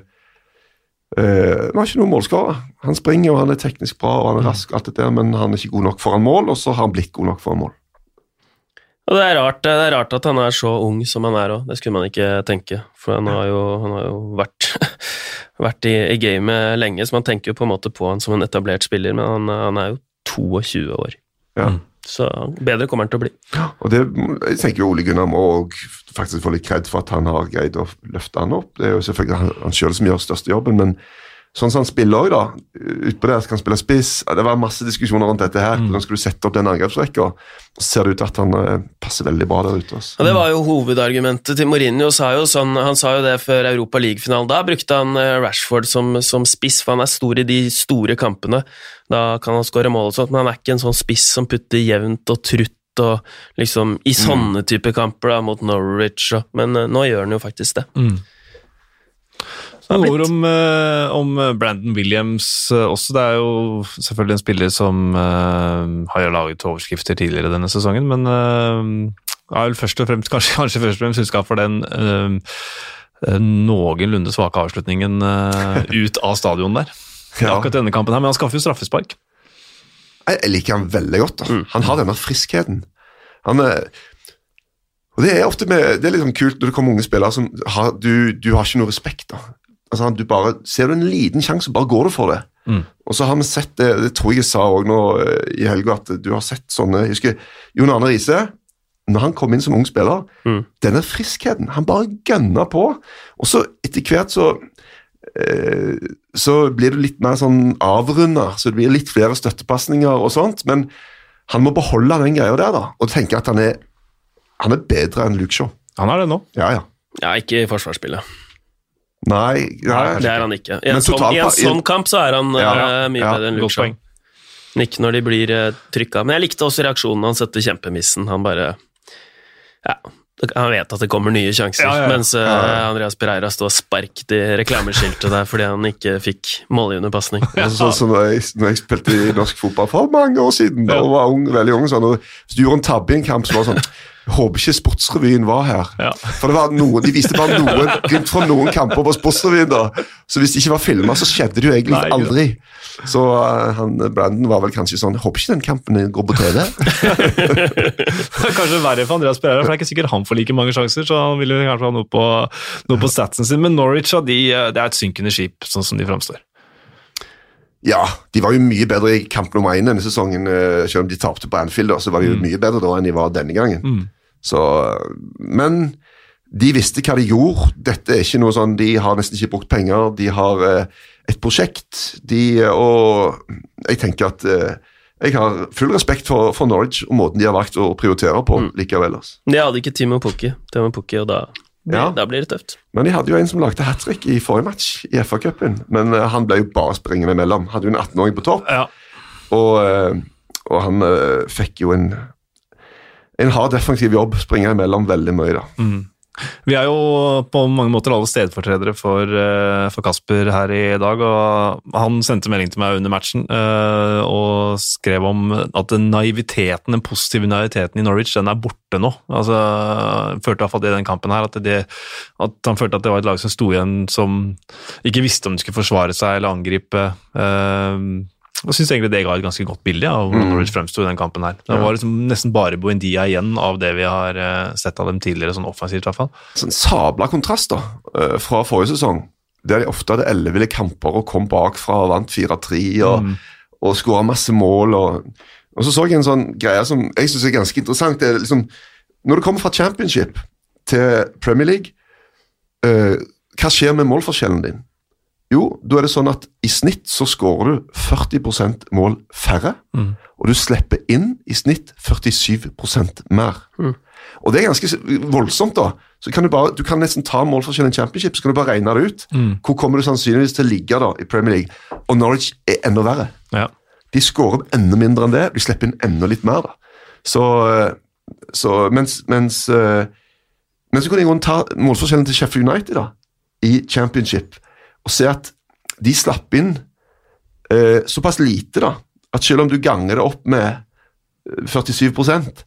eh, Han har ikke noen målskårer. Han springer og han er teknisk bra og han er rask, alt det der, men han er ikke god nok foran mål, og så har han blitt god nok foran mål. Og det er, rart, det er rart at han er så ung som han er òg, det skulle man ikke tenke. For han har jo, han har jo vært, *laughs* vært i, i gamet lenge, så man tenker jo på en måte på han som en etablert spiller, men han, han er jo 22 år. Ja. Mm. Så bedre kommer han til å bli. Og det, jeg tenker jo Ole Gunnar må faktisk få litt kred for at han har greid å løfte han opp. Det er jo selvfølgelig han, sjøl som gjør største jobben, men sånn som han spiller òg, da. Utpå der skal han spille spiss. Det var masse diskusjoner rundt dette her. Hvordan skal du sette opp den angrepsrekka? Ser det ut til at han eh, passer veldig bra der ute. Altså. Ja, Det var jo hovedargumentet til Mourinho. Sa jo sånn, han sa jo det før Europa League-finalen. Da brukte han eh, Rashford som, som spiss, for han er stor i de store kampene. Da kan han skåre mål og sånt, men han er ikke en sånn spiss som putter jevnt og trutt og liksom i sånne type kamper da, mot Norwich, og, men uh, nå gjør han jo faktisk det. Så Noen ord om, eh, om Brandon Williams eh, også. Det er jo selvfølgelig en spiller som uh, har laget overskrifter tidligere denne sesongen, men uh, har vel først og fremst, *laughs* kanskje, kanskje først og fremst huska for den uh, noenlunde svake avslutningen uh, ut av stadion der. *laughs* Ja. Akkurat denne kampen her, Men han skaffer jo straffespark. Jeg liker han veldig godt. da. Han har denne friskheten. Han er, og Det er ofte med, det er sånn kult når det kommer unge spillere som har, du, du har ikke noe respekt. da. Altså, du bare, Ser du en liten sjanse, bare går du for det. Mm. Og så har vi sett det, det tror jeg jeg sa også nå eh, i helga, at du har sett sånne Jeg husker Jon Arne Riise. Når han kom inn som ung spiller, Mm. denne friskheten Han bare gønna på. Og så etter hvert så eh, så blir du litt mer sånn avrunda, så det blir litt flere støttepasninger og sånt. Men han må beholde den greia der, da, og tenke at han er, han er bedre enn Luke Shaw. Han er det nå. Ja, ja. Ja, ikke i forsvarsspillet. Nei, nei Det er han ikke. I en, sånn, i en sånn kamp så er han Ja, uh, mye ja, bedre enn. Men Ikke når de blir uh, trykka. Men jeg likte også reaksjonen hans etter kjempemissen. Han bare Ja, han vet at det kommer nye sjanser, Ja, ja, ja. mens uh, Ja, ja. Andreas Pereira sto og sparket i reklameskiltet der fordi han ikke fikk målgivende pasning. Altså, sånn som når jeg, jeg spilte i norsk fotball for mange år siden, da Ja. var ung, veldig ung, sånn, og hvis du gjorde en tabbe i en kamp, så var det sånn jeg Håper ikke Sportsrevyen var her. Ja. For det var noen, De viste bare noen glimt fra noen kamper på Sportsrevyen. da. Så hvis det ikke var filma, så skjedde det jo egentlig Nei, aldri. Så uh, han, Brandon var vel kanskje sånn Håper ikke den kampen går på TV. *laughs* Kanskje verre for Andreas Pereira, for det er ikke sikkert han får like mange sjanser. så han vil jo kanskje ha noe på, noe på statsen sin. Men Norwich de, eh, det er et synkende skip, sånn som de framstår. Ja, de var jo mye bedre i kamp nummer én denne sesongen. eh, Selv om de tapte på Anfield, så var de jo mye bedre da enn de var denne gangen. Mm. Så, men de visste hva de gjorde. Dette er ikke noe sånn, De har nesten ikke brukt penger. De har eh, et prosjekt. De, og jeg tenker at eh, jeg har full respekt for, for Norwich og måten de har valgt å prioritere på likevel. Altså. De hadde ikke Timo Pukki, Timo Pukki og da, Ja. da blir det tøft. Men de hadde jo en som lagde hat trick i forrige match i FA-cupen. Men uh, han ble jo bare springende imellom. Hadde jo en 18-åring på topp. Ja. Og, uh, og han uh, fikk jo en en hard defensiv jobb, springe imellom veldig mye. da. Vi er jo på mange måter alle stedfortredere for, eh, for Kasper her i dag. og Han sendte melding til meg under matchen eh, og skrev om at den naiviteten, den positive naiviteten i Norwich den er borte nå. Altså, følte i hvert fall det i den kampen her, at, det, at han følte at det var et lag som sto igjen som ikke visste om de skulle forsvare seg eller angripe. Jeg syns egentlig det ga et ganske godt bilde av hvordan Norwich fremsto i den kampen. her. Det var liksom nesten bare Boendia igjen av det vi har eh, sett av dem tidligere, sånn offensivt i hvert fall. Sånn sabla kontrast da, eh, fra forrige sesong, der de ofte hadde elleville kamper og kom bakfra og vant 4-3 og, og skåra masse mål. Og, og så så jeg en sånn greie som jeg syns er ganske interessant. det er liksom, Når du kommer fra championship til Premier League, uh, hva skjer med målforskjellen din? Jo, da er det sånn at i snitt så skårer du 40% mål færre, og du slipper inn i snitt 47% mer. Og det er ganske voldsomt, da. Så kan du, bare, du kan nesten ta målforskjellen i championship, så kan du bare regne det ut. Hvor kommer du sannsynligvis til å ligge da i Premier League? Og Norwich er enda verre. Ja. De skårer enda mindre enn det, de slipper inn enda litt mer. da. Så, eh, så mens, mens, mens, men så kunne ta målforskjellen til Sheffield United da, i championship, og se at de slapp inn eh, såpass lite da, at selv om du ganger det opp med eh, 47%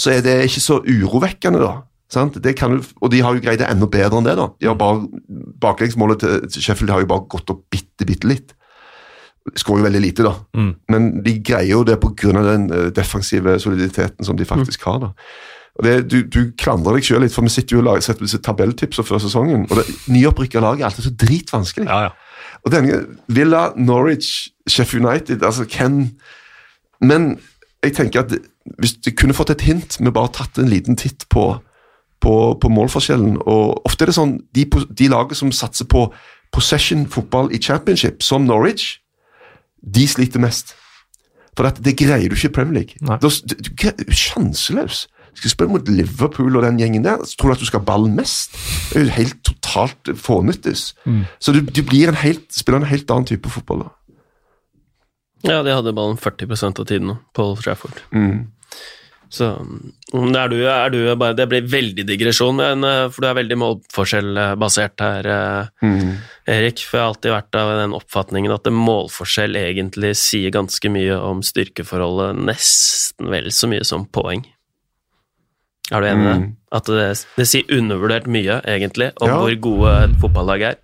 så er det ikke så urovekkende. da. Sant? Det kan og de har jo greid det enda bedre enn det. da. De har bare, Baklengsmålet til Sheffield har jo bare gått opp bitte, bitte litt. Skårer jo veldig lite, da. Mm. Men de greier jo det pga. den eh, defensive soliditeten som de faktisk har. da. Det, du, du klandrer deg sjøl litt, for vi sitter jo og lager- setter disse tabelltipser før sesongen. og det Nyopprykka lag er alltid så dritvanskelig. Ja, ja. Og denne Villa, Norwich, Sheffield United altså hvem Men jeg tenker at hvis du kunne fått et hint med bare tatt en liten titt på, på, på målforskjellen og Ofte er det sånn de, de laget som satser på possession-fotball i championship, som Norwich, de sliter mest. For det greier du ikke i Premier League. Nei. Du er sjanseløs. Skal du spille mot Liverpool og den gjengen der, så tror du at du skal ha ballen mest. Det er jo helt totalt fånyttes. Så du, du blir en helt, spiller en helt annen type fotball. da. Ja, de hadde ballen 40% av tiden nå, Paul Trafford. Så mm, er du, er du bare Det blir veldig digresjon, men, eh, for du er veldig målforskjellbasert her, eh, Mm. Erik. For jeg har alltid vært av den oppfatningen at målforskjell egentlig sier ganske mye om styrkeforholdet, nesten vel så mye som poeng. Er du enig i det? Mm. At det, det sier undervurdert mye, egentlig, om Ja. hvor gode fotballag er.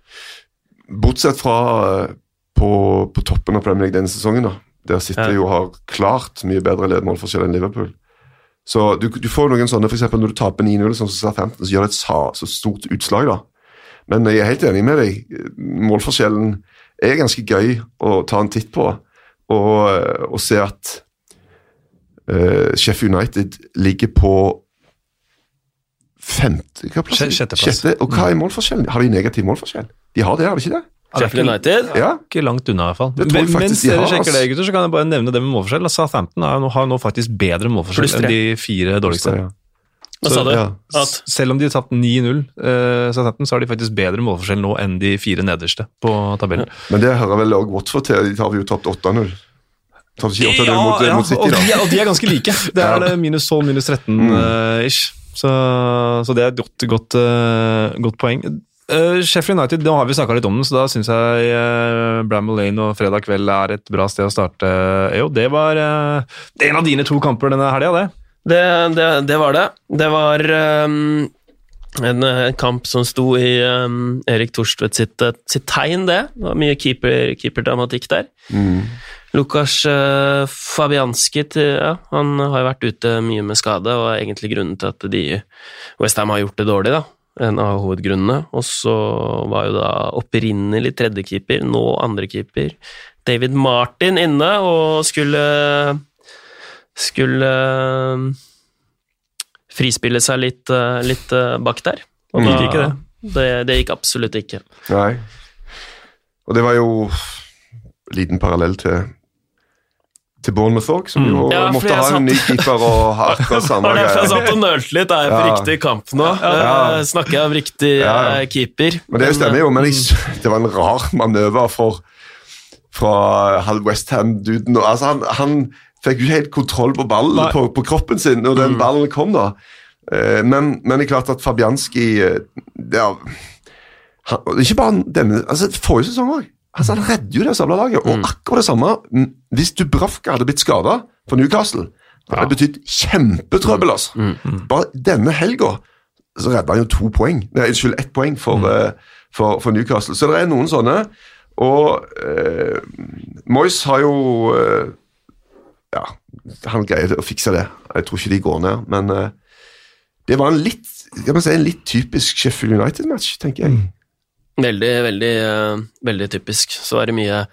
Bortsett fra eh, på, på toppen av Premier League denne sesongen, da. Der City Ja. jo har klart mye bedre ledmålforskjell enn Liverpool. Så du, du får noen sånne, f.eks. når du taper 9-0, sånn som Southampton, så gjør det et sa, så stort utslag, da. Men jeg er helt enig med deg. Målforskjellen er ganske gøy å ta en titt på, og, og se at uh, Sheffield United ligger på femte hva plass? Sjette, plass. Sjette, og hva er målforskjellen? Har de negativ målforskjell? De har det, har de ikke det? Sheffield United? Ja. Ikke langt unna, i hvert fall. Men, mens de dere har, sjekker det, gutter, så kan jeg bare nevne det med målforskjell. Southampton har nå, har nå faktisk bedre målforskjell enn de fire dårligste. Ja. Hva Så, sa du? ja. At Selv om de har tapt 9-0, eh, Southampton, så har de faktisk bedre målforskjell nå enn de fire nederste på tabellen. Men det hører vel også Watford til. De har jo tapt 8-0. Ja, mot, ja, mot City, og, de, og de er ganske like. Det er minus 12, minus 13 Mm. Eh. Så, så det er et godt, godt, eh, godt poeng. Uh, Sheffield United, nå har vi snakka litt om den, så da syns jeg uh, Bramble Lane og fredag kveld er et bra sted å starte. Jo, det var uh, en av dine to kamper denne helga, det. Det, det, det var det. Det var ehm, en, en, kamp som sto i um, Erik Thorstvedt sitt, eh, sitt tegn, det. Det var mye keeper- keeperdramatikk der. Mm. Lukas uh, Fabianski til, ja, han har jo vært ute mye med skade, og er egentlig grunnen til at de Westham har gjort det dårlig, da. En av hovedgrunnene. Og så var jo da opprinnelig tredjekeeper, nå andrekeeper, David Martin inne og skulle Skulle eh, frispille seg litt, eh, litt eh, bak der. Og Mm. da, Gikk ikke det? det? Det gikk absolutt ikke. Nei. Og det var jo liten parallell til til Bournemouth òg, som jo Mm. Ja, måtte ha ha en ny keeper og *laughs* akkurat samme var jeg greie. satt og nølte litt. Er jeg på Ja. riktig kamp nå? Ja. Eh, Snakker jeg om riktig Ja. eh, keeper? Men det stemmer jo, men jeg, Mm. *laughs* det var en rar manøver for, fra halv Westham-duden. Altså, han, han fikk jo helt kontroll på ballen, på, på kroppen sin, når Mm. den ballen kom, da. Eh, Men, men det er klart at Fabianski eh, ja, han, Ikke bare denne, altså forrige sesong òg. Altså, han redder jo det samla laget. Mm. Og akkurat det samme mm, hvis Dubravka hadde blitt skada for Newcastle. Det hadde betydd kjempetrøbbel. altså. Mm. Bare denne helga så redda han jo to poeng. Nei, unnskyld, ett poeng for, eh, for, for Newcastle. Så det er noen sånne. Og eh, Moyes har jo eh, Ja, han greier å fikse det. Jeg tror ikke de går ned, men uh, det var en litt si, en litt typisk Sheffield United-match, tenker jeg. Veldig, veldig, uh, veldig typisk. Så er det mye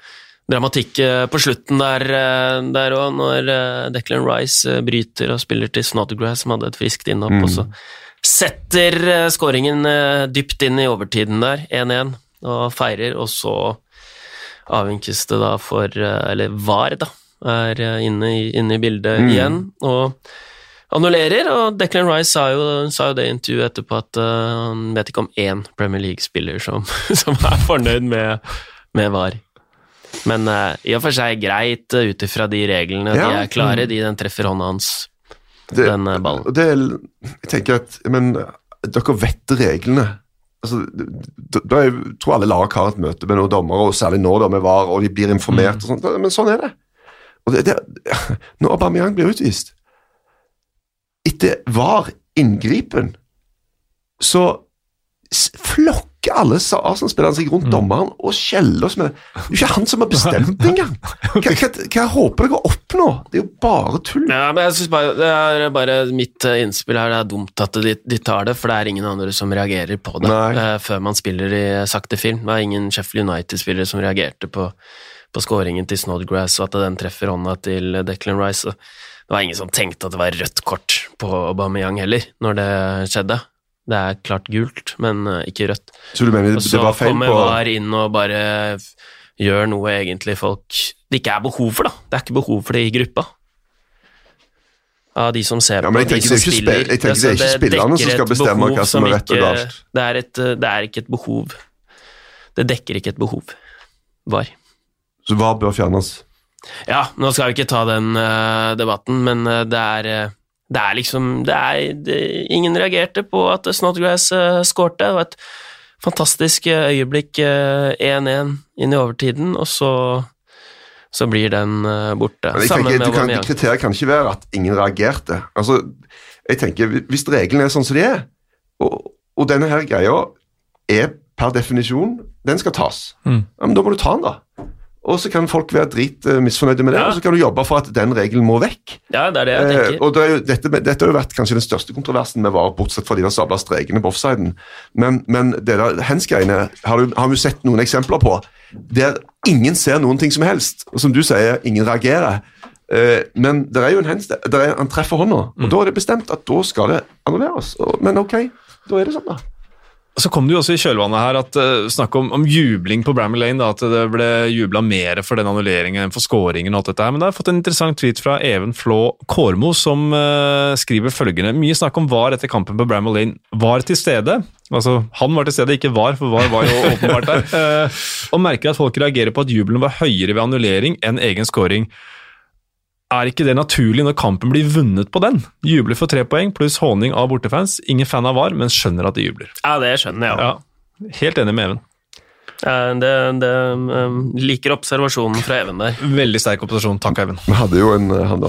dramatikk eh, på slutten der òg, når eh, Declan Rice bryter og spiller til Snodgrass, som hadde et friskt innhopp, Mm. og så setter eh, skåringen dypt inn i overtiden der, 1-1, og feirer, og så avvinkes det da for Eller VAR, da, er eh, inne i, inne i bildet Mm. igjen, og annullerer, og Declan Rice sa jo, sa jo det i intervjuet etterpå at uh, han vet ikke om én Premier League-spiller som, *laughs* som er fornøyd med, med VAR. Men uh, i og for seg greit uh, ut ifra de reglene. De er klare, de den treffer hånda hans, Det, den uh, ballen. det jeg tenker at Men dere vet reglene. Altså, da, da jeg tror alle lag har et møte med noen dommere, og særlig nå da med VAR, og de blir informert. og sånt, Men sånn er det. Og det, det *laughs* når Aubameyang blir utvist Etter VAR-inngripen så s- flokker alle Arsenal-spillerne seg rundt dommeren og skjeller oss med det. Det er jo ikke han som har bestemt *laughs* det engang! Hva, hva, hva håper dere å oppnå? Det er jo bare tull. Ja, men jeg synes bare, Det er bare mitt eh, innspill her. Det er dumt at de, de tar det, for det er ingen andre som reagerer på det eh, før man spiller i sakte film. Det er ingen Sheffield United-spillere som reagerte på, på skåringen til Snodgrass, og at den treffer hånda til Declan Rice. Det var ingen som tenkte at det var rødt kort på Aubameyang heller, når det skjedde. Det er klart gult, men eh, ikke rødt. Så du mener det så var feil kommer VAR inn og bare gjør noe egentlig folk det ikke er behov for, da. Det er ikke behov for det i gruppa. Av de som ser Ja, på, de som er spiller. jeg tenker det er ikke spillerne som skal bestemme hva som er rett og galt. Det et, det er ikke et behov. Det dekker ikke et behov. VAR. Så hva bør fjernes. Ja, nå skal vi ikke ta den uh, debatten, men uh, det er uh, Det er liksom det er, det, Ingen reagerte på at Snodgrass uh, skårte. Det var et fantastisk øyeblikk, uh, 1-1 inn i overtiden, og så, så blir den uh, borte. Men Sammen tenker, med du kan, Aubameyang. kriteriet kan ikke være at ingen reagerte. Altså, jeg tenker, Hvis reglene er sånn som de er, og, og denne her greia er per definisjon Den skal tas. Mm. Ja, men Da må du ta den, da. Og så kan folk være drit eh, med det, Ja. og så kan du jobbe for at den regelen må vekk. Ja, det er det jeg Eh, tenker. og det jo, dette, dette har jo vært kanskje den største kontroversen med VAR, bortsett fra de der sabla strekene på offsiden. Men, men det der hands-greiene har, har vi sett noen eksempler på, der ingen ser noen ting som helst. Og som du sier, ingen reagerer. Eh, men det er jo en hands, der er, han treffer hånda, og da er det bestemt at da skal det annulleres. Men ok, da er det sånn, da. Så kom det jo også i kjølvannet her at uh, snakk om, om jubling på Bramall Lane, da, at det ble jubla mer for den annulleringen enn for scoringen og alt dette her. Men da har jeg fått en interessant tweet fra Even Flå Kårmo, som uh, skriver følgende Mye snakk om VAR etter kampen på Bramall Lane. Var til stede. Altså, han var til stede, ikke VAR, for VAR var jo åpenbart der. Uh, *laughs* og merker at folk reagerer på at jubelen var høyere ved annullering enn egen scoring. Er ikke det naturlig når kampen blir vunnet på den? Jubler for tre poeng pluss håning av bortefans. Ingen fan av VAR, men skjønner at de jubler. Ja, det skjønner jeg. Ja, helt enig med Even. Eh, Det, det, um, liker observasjonen fra Even der. Veldig sterk opposisjon. Takk, Even. Vi hadde jo en, han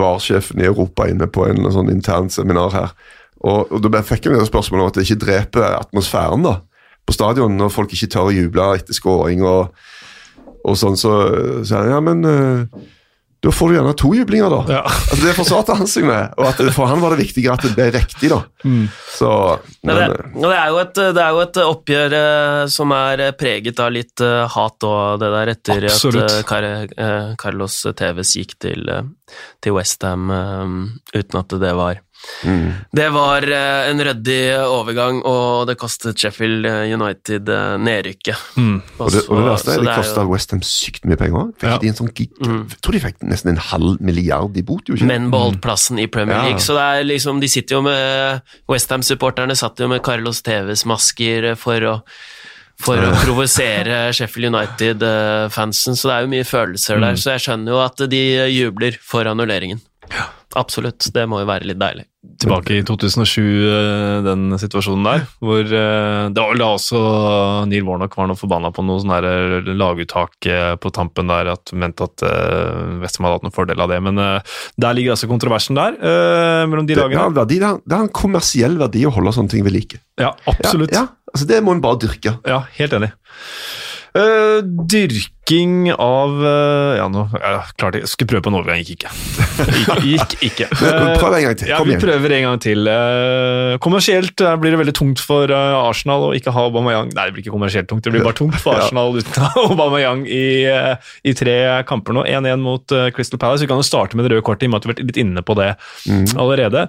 VAR-sjefen i Europa inne på en sånn intern seminar her. Og, og da fikk jeg jo spørsmål om at det ikke dreper atmosfæren da, på stadion når folk ikke tør å juble etter scoring og, og sånn. Så sa jeg ja, men eh, da får du gjerne to jublinger, da. Ja. Altså, det forsvarte han seg med. Og at, for han var det viktigere at det ble riktig, da. Så, Men men, det, det, er jo et, det er jo et oppgjør eh, som er preget av litt eh, hat og det der, etter Absolutt. at eh, Car eh, Carlos Tevez gikk til, eh, til Westham uten at det var mm. Det var eh, en ryddig overgang, og det kostet Sheffield United eh, nedrykket. Mm. Og det, og det verste så er det kostet kosta jo- Westham sykt mye penger. Ja. sånn Mm. Jeg tror de fikk nesten en halv milliard i bot, jo ikke? men beholdt plassen i Premier Ja. League. Så det er liksom, de sitter jo med Westham-supporterne satt jo med Carlos Teves masker for å for å provosere Sheffield United-fansen, så det er jo mye følelser der. Så jeg skjønner jo at de jubler for annulleringen. Absolutt, det må jo være litt deilig. Tilbake i 2007, eh, den situasjonen der, hvor eh, det var vel da også Neil Warnock var noe forbanna på noe sånn eh, laguttak på tampen der, at mente at Westham hadde hatt noen fordel av det. Men der ligger altså kontroversen der, eh, mellom de Det, det, lagene. en verdi, det, er, det er, en kommersiell verdi å holde sånne ting ved like. Ja, absolutt. Ja, ja, altså Det må en bare dyrke. Ja, helt enig. Eh, dyrking av uh, Ja, nå jeg klarte jeg skulle prøve på en overgang, gikk ikke. Gikk, *laughs* gikk ikke. Eh, Prøv en gang til. ja, vi igjen. prøver en gang til. Kommersielt blir det veldig tungt for Arsenal å ikke ha Aubameyang Nei, det blir ikke kommersielt tungt, det blir bare tungt for *laughs* Ja. Arsenal uten Aubameyang i, i tre kamper nå. 1-1 mot Crystal Palace. Vi kan jo starte med det røde kortet, i og med at vi har vært litt inne på det Mm. allerede.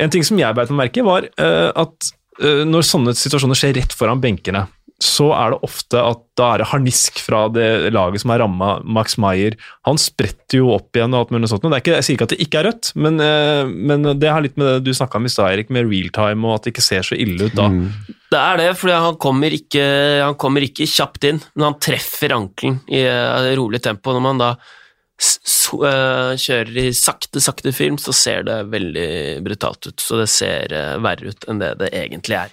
En ting som jeg beit meg merke i, var at når sånne situasjoner skjer rett foran benkene, så er det ofte at da er det harnisk fra det laget som er ramma. Max Meyer han spretter jo opp igjen. og alt mulig sånt. Det er ikke, jeg sier ikke at det ikke er rødt, men, eh, men det har litt med det du snakka om i stad, Erik, med realtime og at det ikke ser så ille ut da. Mm. Det er det, fordi han kommer ikke, han kommer ikke kjapt inn, men han treffer ankelen i eh, rolig tempo. Når man da s- så, eh, kjører i sakte, sakte film, så ser det veldig brutalt ut. Så det ser uh, verre ut enn det det egentlig er.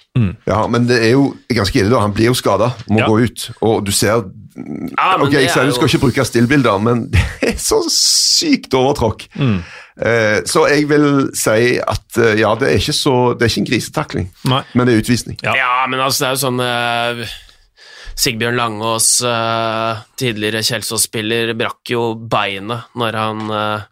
Ja, Men det er jo ganske ille, da. Han blir jo skada, må Ja. gå ut. Og du ser Ja, Ok, jeg sier er du skal jo- ikke bruke stillbilder, men *laughs* det er så sykt overtråkk. Mm. Eh, så jeg vil si at ja, det er ikke så Det er ikke en grisetakling, Nei. men det er utvisning. Ja. Ja, men altså, det er jo sånn Sigbjørn Langås, eh, tidligere Kjelsås-spiller, brakk jo beinet når han eh,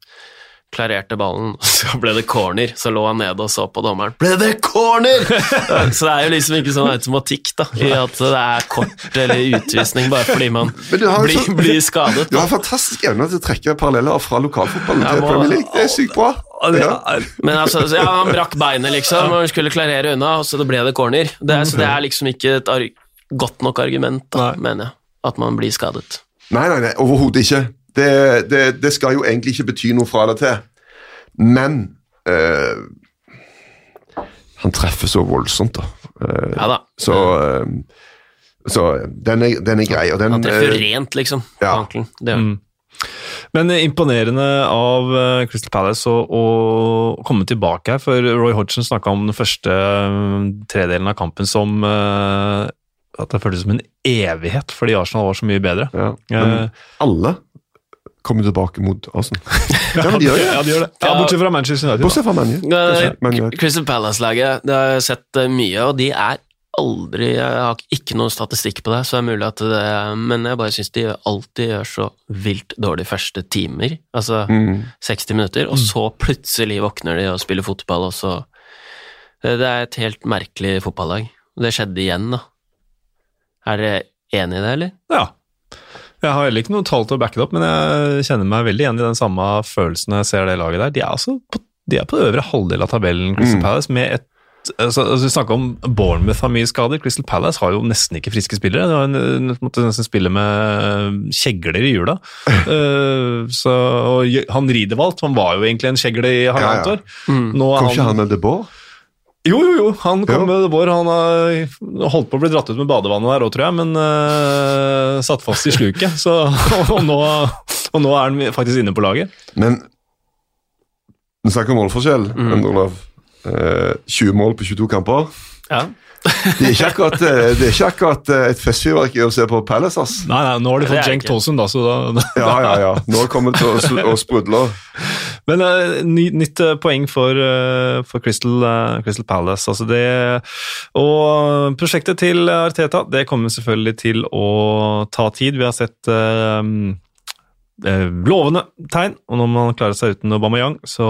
klarerte ballen. *laughs* Så ble det corner, så lå han nede og så på dommeren. Ble det corner?! *laughs* så det er jo liksom ikke sånn automatikk da, i at det er kort eller utvisning bare fordi man *laughs* blir, så- blir skadet. Du har fantastisk evne til å trekke paralleller fra lokalfotballen til Premier League. Det er sykt bra. Ja. Men altså, ja, han brakk beinet, liksom, og skulle klarere unna, og så ble det corner. Det så det er liksom ikke et ar godt nok argument, da, mener jeg, at man blir skadet. Nei, nei, nei overhodet ikke. Det, det, det skal jo egentlig ikke bety noe fra eller til. Men øh, Han treffer så voldsomt, da. Eh, Ja da. så eh, så den er, den er grei. Og den, Han treffer eh, rent, liksom, på ja. ankelen. Det gjør. Mm. Men imponerende av Crystal Palace å, å komme tilbake her, for Roy Hodgson snakka om den første tredelen av kampen som at det føltes som en evighet fordi Arsenal var så mye bedre. Ja. Men uh, alle kommer tilbake mot Arsenal. *laughs* Ja, men de gjør det. Ja, de gjør det. Ja, bortsett fra Manchester United. Bortsett fra ManU. Man Crystal Palace-laget, det har jeg sett eh, mye, og de er aldri Jeg har ikke noen statistikk på det, så det er mulig at det Men jeg bare syns de alltid gjør så vilt dårlig første timer, altså Mm. 60 minutter, og så plutselig våkner de og spiller fotball, og så Det det er et helt merkelig fotballag. Det skjedde igjen, da. Er dere enig i det, eller? Ja. Jeg har heller ikke noe tall til å backe det opp, men jeg kjenner meg veldig igjen i den samme følelsen når jeg ser det laget der. De er altså på, de er på øvre halvdel av tabellen, Crystal Mm. Palace, med et altså, altså, Vi snakker om Bournemouth har mye skader. Crystal Palace har jo nesten ikke friske spillere. De har en- måtte nesten spille med kjegler i hjula. uh, *laughs* så, og han Ridewald, han var jo egentlig en kjegle i halvannet Ja, ja. år. Mm. Nå er Kom ikke han med De Boer? Jo, jo, jo. Han kom med vår. Han har holdt på å bli dratt ut med badevannet der òg, tror jeg, men uh, satt fast i sluket. Så, *laughs* og, nå, og nå er han faktisk inne på laget. Men vi snakker om målforskjell. Mm. Endre Olav. Eh, 20 mål på 22 kamper. Ja. Det er akkurat, eh, det er ikke akkurat eh, et festfyrverkeri å se på Palace, ass. Nei, nei, nå har de fått Jenk ikke. Da, så da Ja, ja, ja. Nå kommer det til å, å sprudle. Men uh, ny, nytt eh, poeng for, uh, for Crystal, uh, Crystal Palace. Altså det, og prosjektet til Arteta det kommer selvfølgelig til å ta tid. Vi har sett eh, eh, lovende tegn, og når man klarer seg uten Aubameyang, så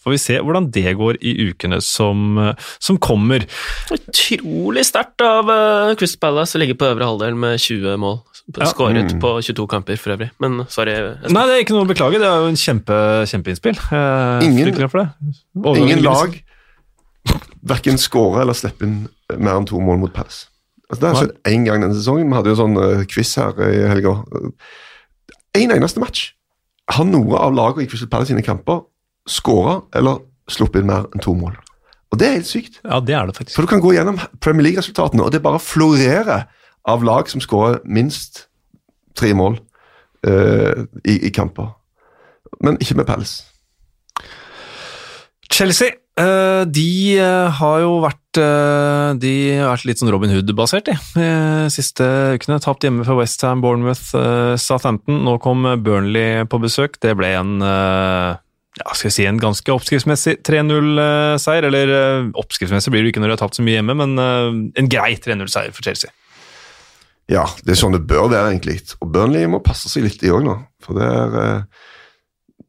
får vi se hvordan det går i ukene som, eh, som kommer. Utrolig sterkt av eh, Crystal Palace å ligge på øvre halvdel med 20 mål. Ja. Skåret Mm. på 22 kamper, for øvrig. Men sorry. Nei, det er ikke noe å beklage, det er jo en kjempe, kjempeinnspill. Eh, Ingen- for det. Ingen lag verken skåre eller slippe inn mer enn to mål mot Palace. Altså, det har skjedd én gang denne sesongen. Vi hadde jo sånn eh, quiz her i helga. Én eneste match har noe av lagene i Crystal Palace sine kamper skåra eller sluppet inn mer enn to mål. Og det er helt sykt. Ja, det er det faktisk. For du kan gå gjennom Premier League-resultatene, og det bare florerer av lag som skårer minst tre mål uh, i, i kamper. Men ikke med Palace. Chelsea de eh, har jo vært eh, De har vært litt sånn Robin Hood-basert, de. eh, Siste ukene. Tapt hjemme for Westham, Bournemouth, eh, Southampton. Nå kom Burnley på besøk. Det ble en eh, ja, skal vi si en ganske oppskriftsmessig 3-0-seier. Eller eh, oppskriftsmessig blir det ikke når de har tapt så mye hjemme, men eh, en grei 3-0-seier for Chelsea. Ja, det er sånn det bør være, egentlig. Og Burnley må passe seg litt, de òg, nå. For er, eh,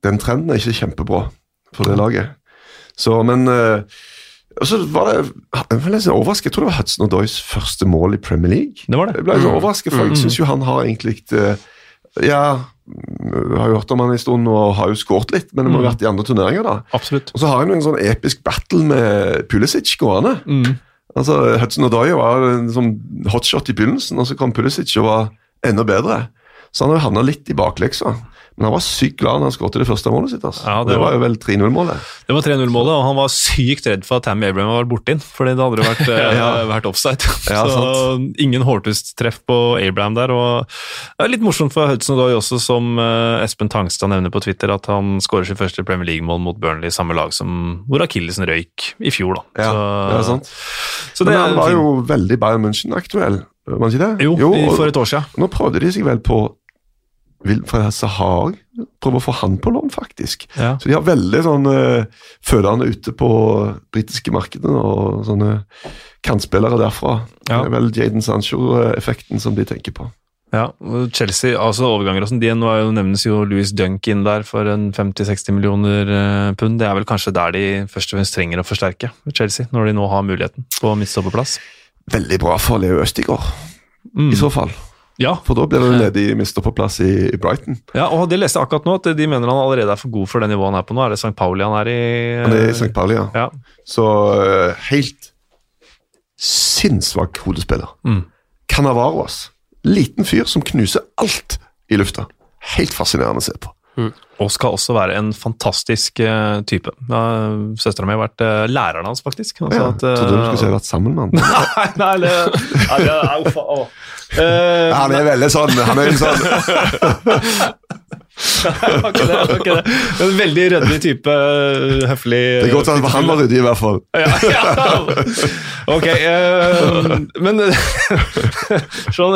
den trenden er ikke kjempebra for det laget. Så, men eh, Og så var det jeg var litt overrasket. Jeg tror det var Hudson O'Doys første mål i Premier League. Det var det. Jeg ble litt Mm. overrasket, for jeg Mm. syns jo han har egentlig eh, Ja, jeg har jo hørt om han en stund og har jo skåret litt, men det må ha Mm. vært i andre turneringer, da. Absolutt. Og så har han jo en sånn episk battle med Pulisic gående. Mm. Altså, Hudson Doy var en sånn hotshot i begynnelsen, og så kom Pulisic og var enda bedre. Så han har jo havna litt i bakleksa. Men han var sykt glad når han skåret det første målet sitt. Altså. Ja, det det, var- var jo vel 3-0-målet. Det var 3-0-målet, og han var sykt redd for at Tammy Abraham var borti den, fordi det hadde vært, *laughs* eh, Ja. vært offside. *laughs* Ja, så ingen Hortust-treff på Abraham der. og Det er litt morsomt for Hudson Doy også, som eh, Espen Tangstad nevner på Twitter, at han skårer sitt første Premier League-mål mot Burnley, samme lag som hvor Akillesen røyk i fjor. da. Ja, så, ja, sant. så det Men er han var jo veldig Bayern München-aktuell, var han ikke det? Jo, jo for et år siden. Nå prøvde de seg vel på Wilfred Sahar. Prøve å få han på lån, faktisk. Ja. Så de har veldig sånn uh, fødende ute på britiske markedet, og sånne kantspillere derfra. Ja. Det er vel Jaden Sancho-effekten som de tenker på. Ja, Chelsea, altså overganger og sånn, de, nå er jo, nevnes jo Louis Dunk inn der for en 50-60 millioner eh, pund. Det er vel kanskje der de først og fremst trenger å forsterke Chelsea, når de nå har muligheten på midtstopperplass. Veldig bra for Leo Østigård, Mm. i så fall. Ja, For da blir det ledig i midtstopperplass i, i Brighton. ja, og det leste jeg akkurat nå, at de mener han allerede er for god for det nivået han er på nå. Er det St. Pauli han er i? Han er i St. Pauli, ja. Ja. Så eh, helt sinnssvak hodespiller. Mm. Canavaros. Liten fyr som knuser alt i lufta. Helt fascinerende å se på. Og skal også være en fantastisk uh, type. Uh, Søstera mi har vært uh, læreren hans, faktisk. Altså Ja, at, uh, Trodde du skulle si vært sammen med han. *laughs* Nei, nei, det, nei, det er uff, å. Eh, Han er veldig sånn. *laughs* Han er en sånn ikke det, ikke det. En veldig ryddig type, øh, høflig Det er godt at han var ryddig, i hvert fall. ja, ja. Ok, eh, men *laughs* Sean,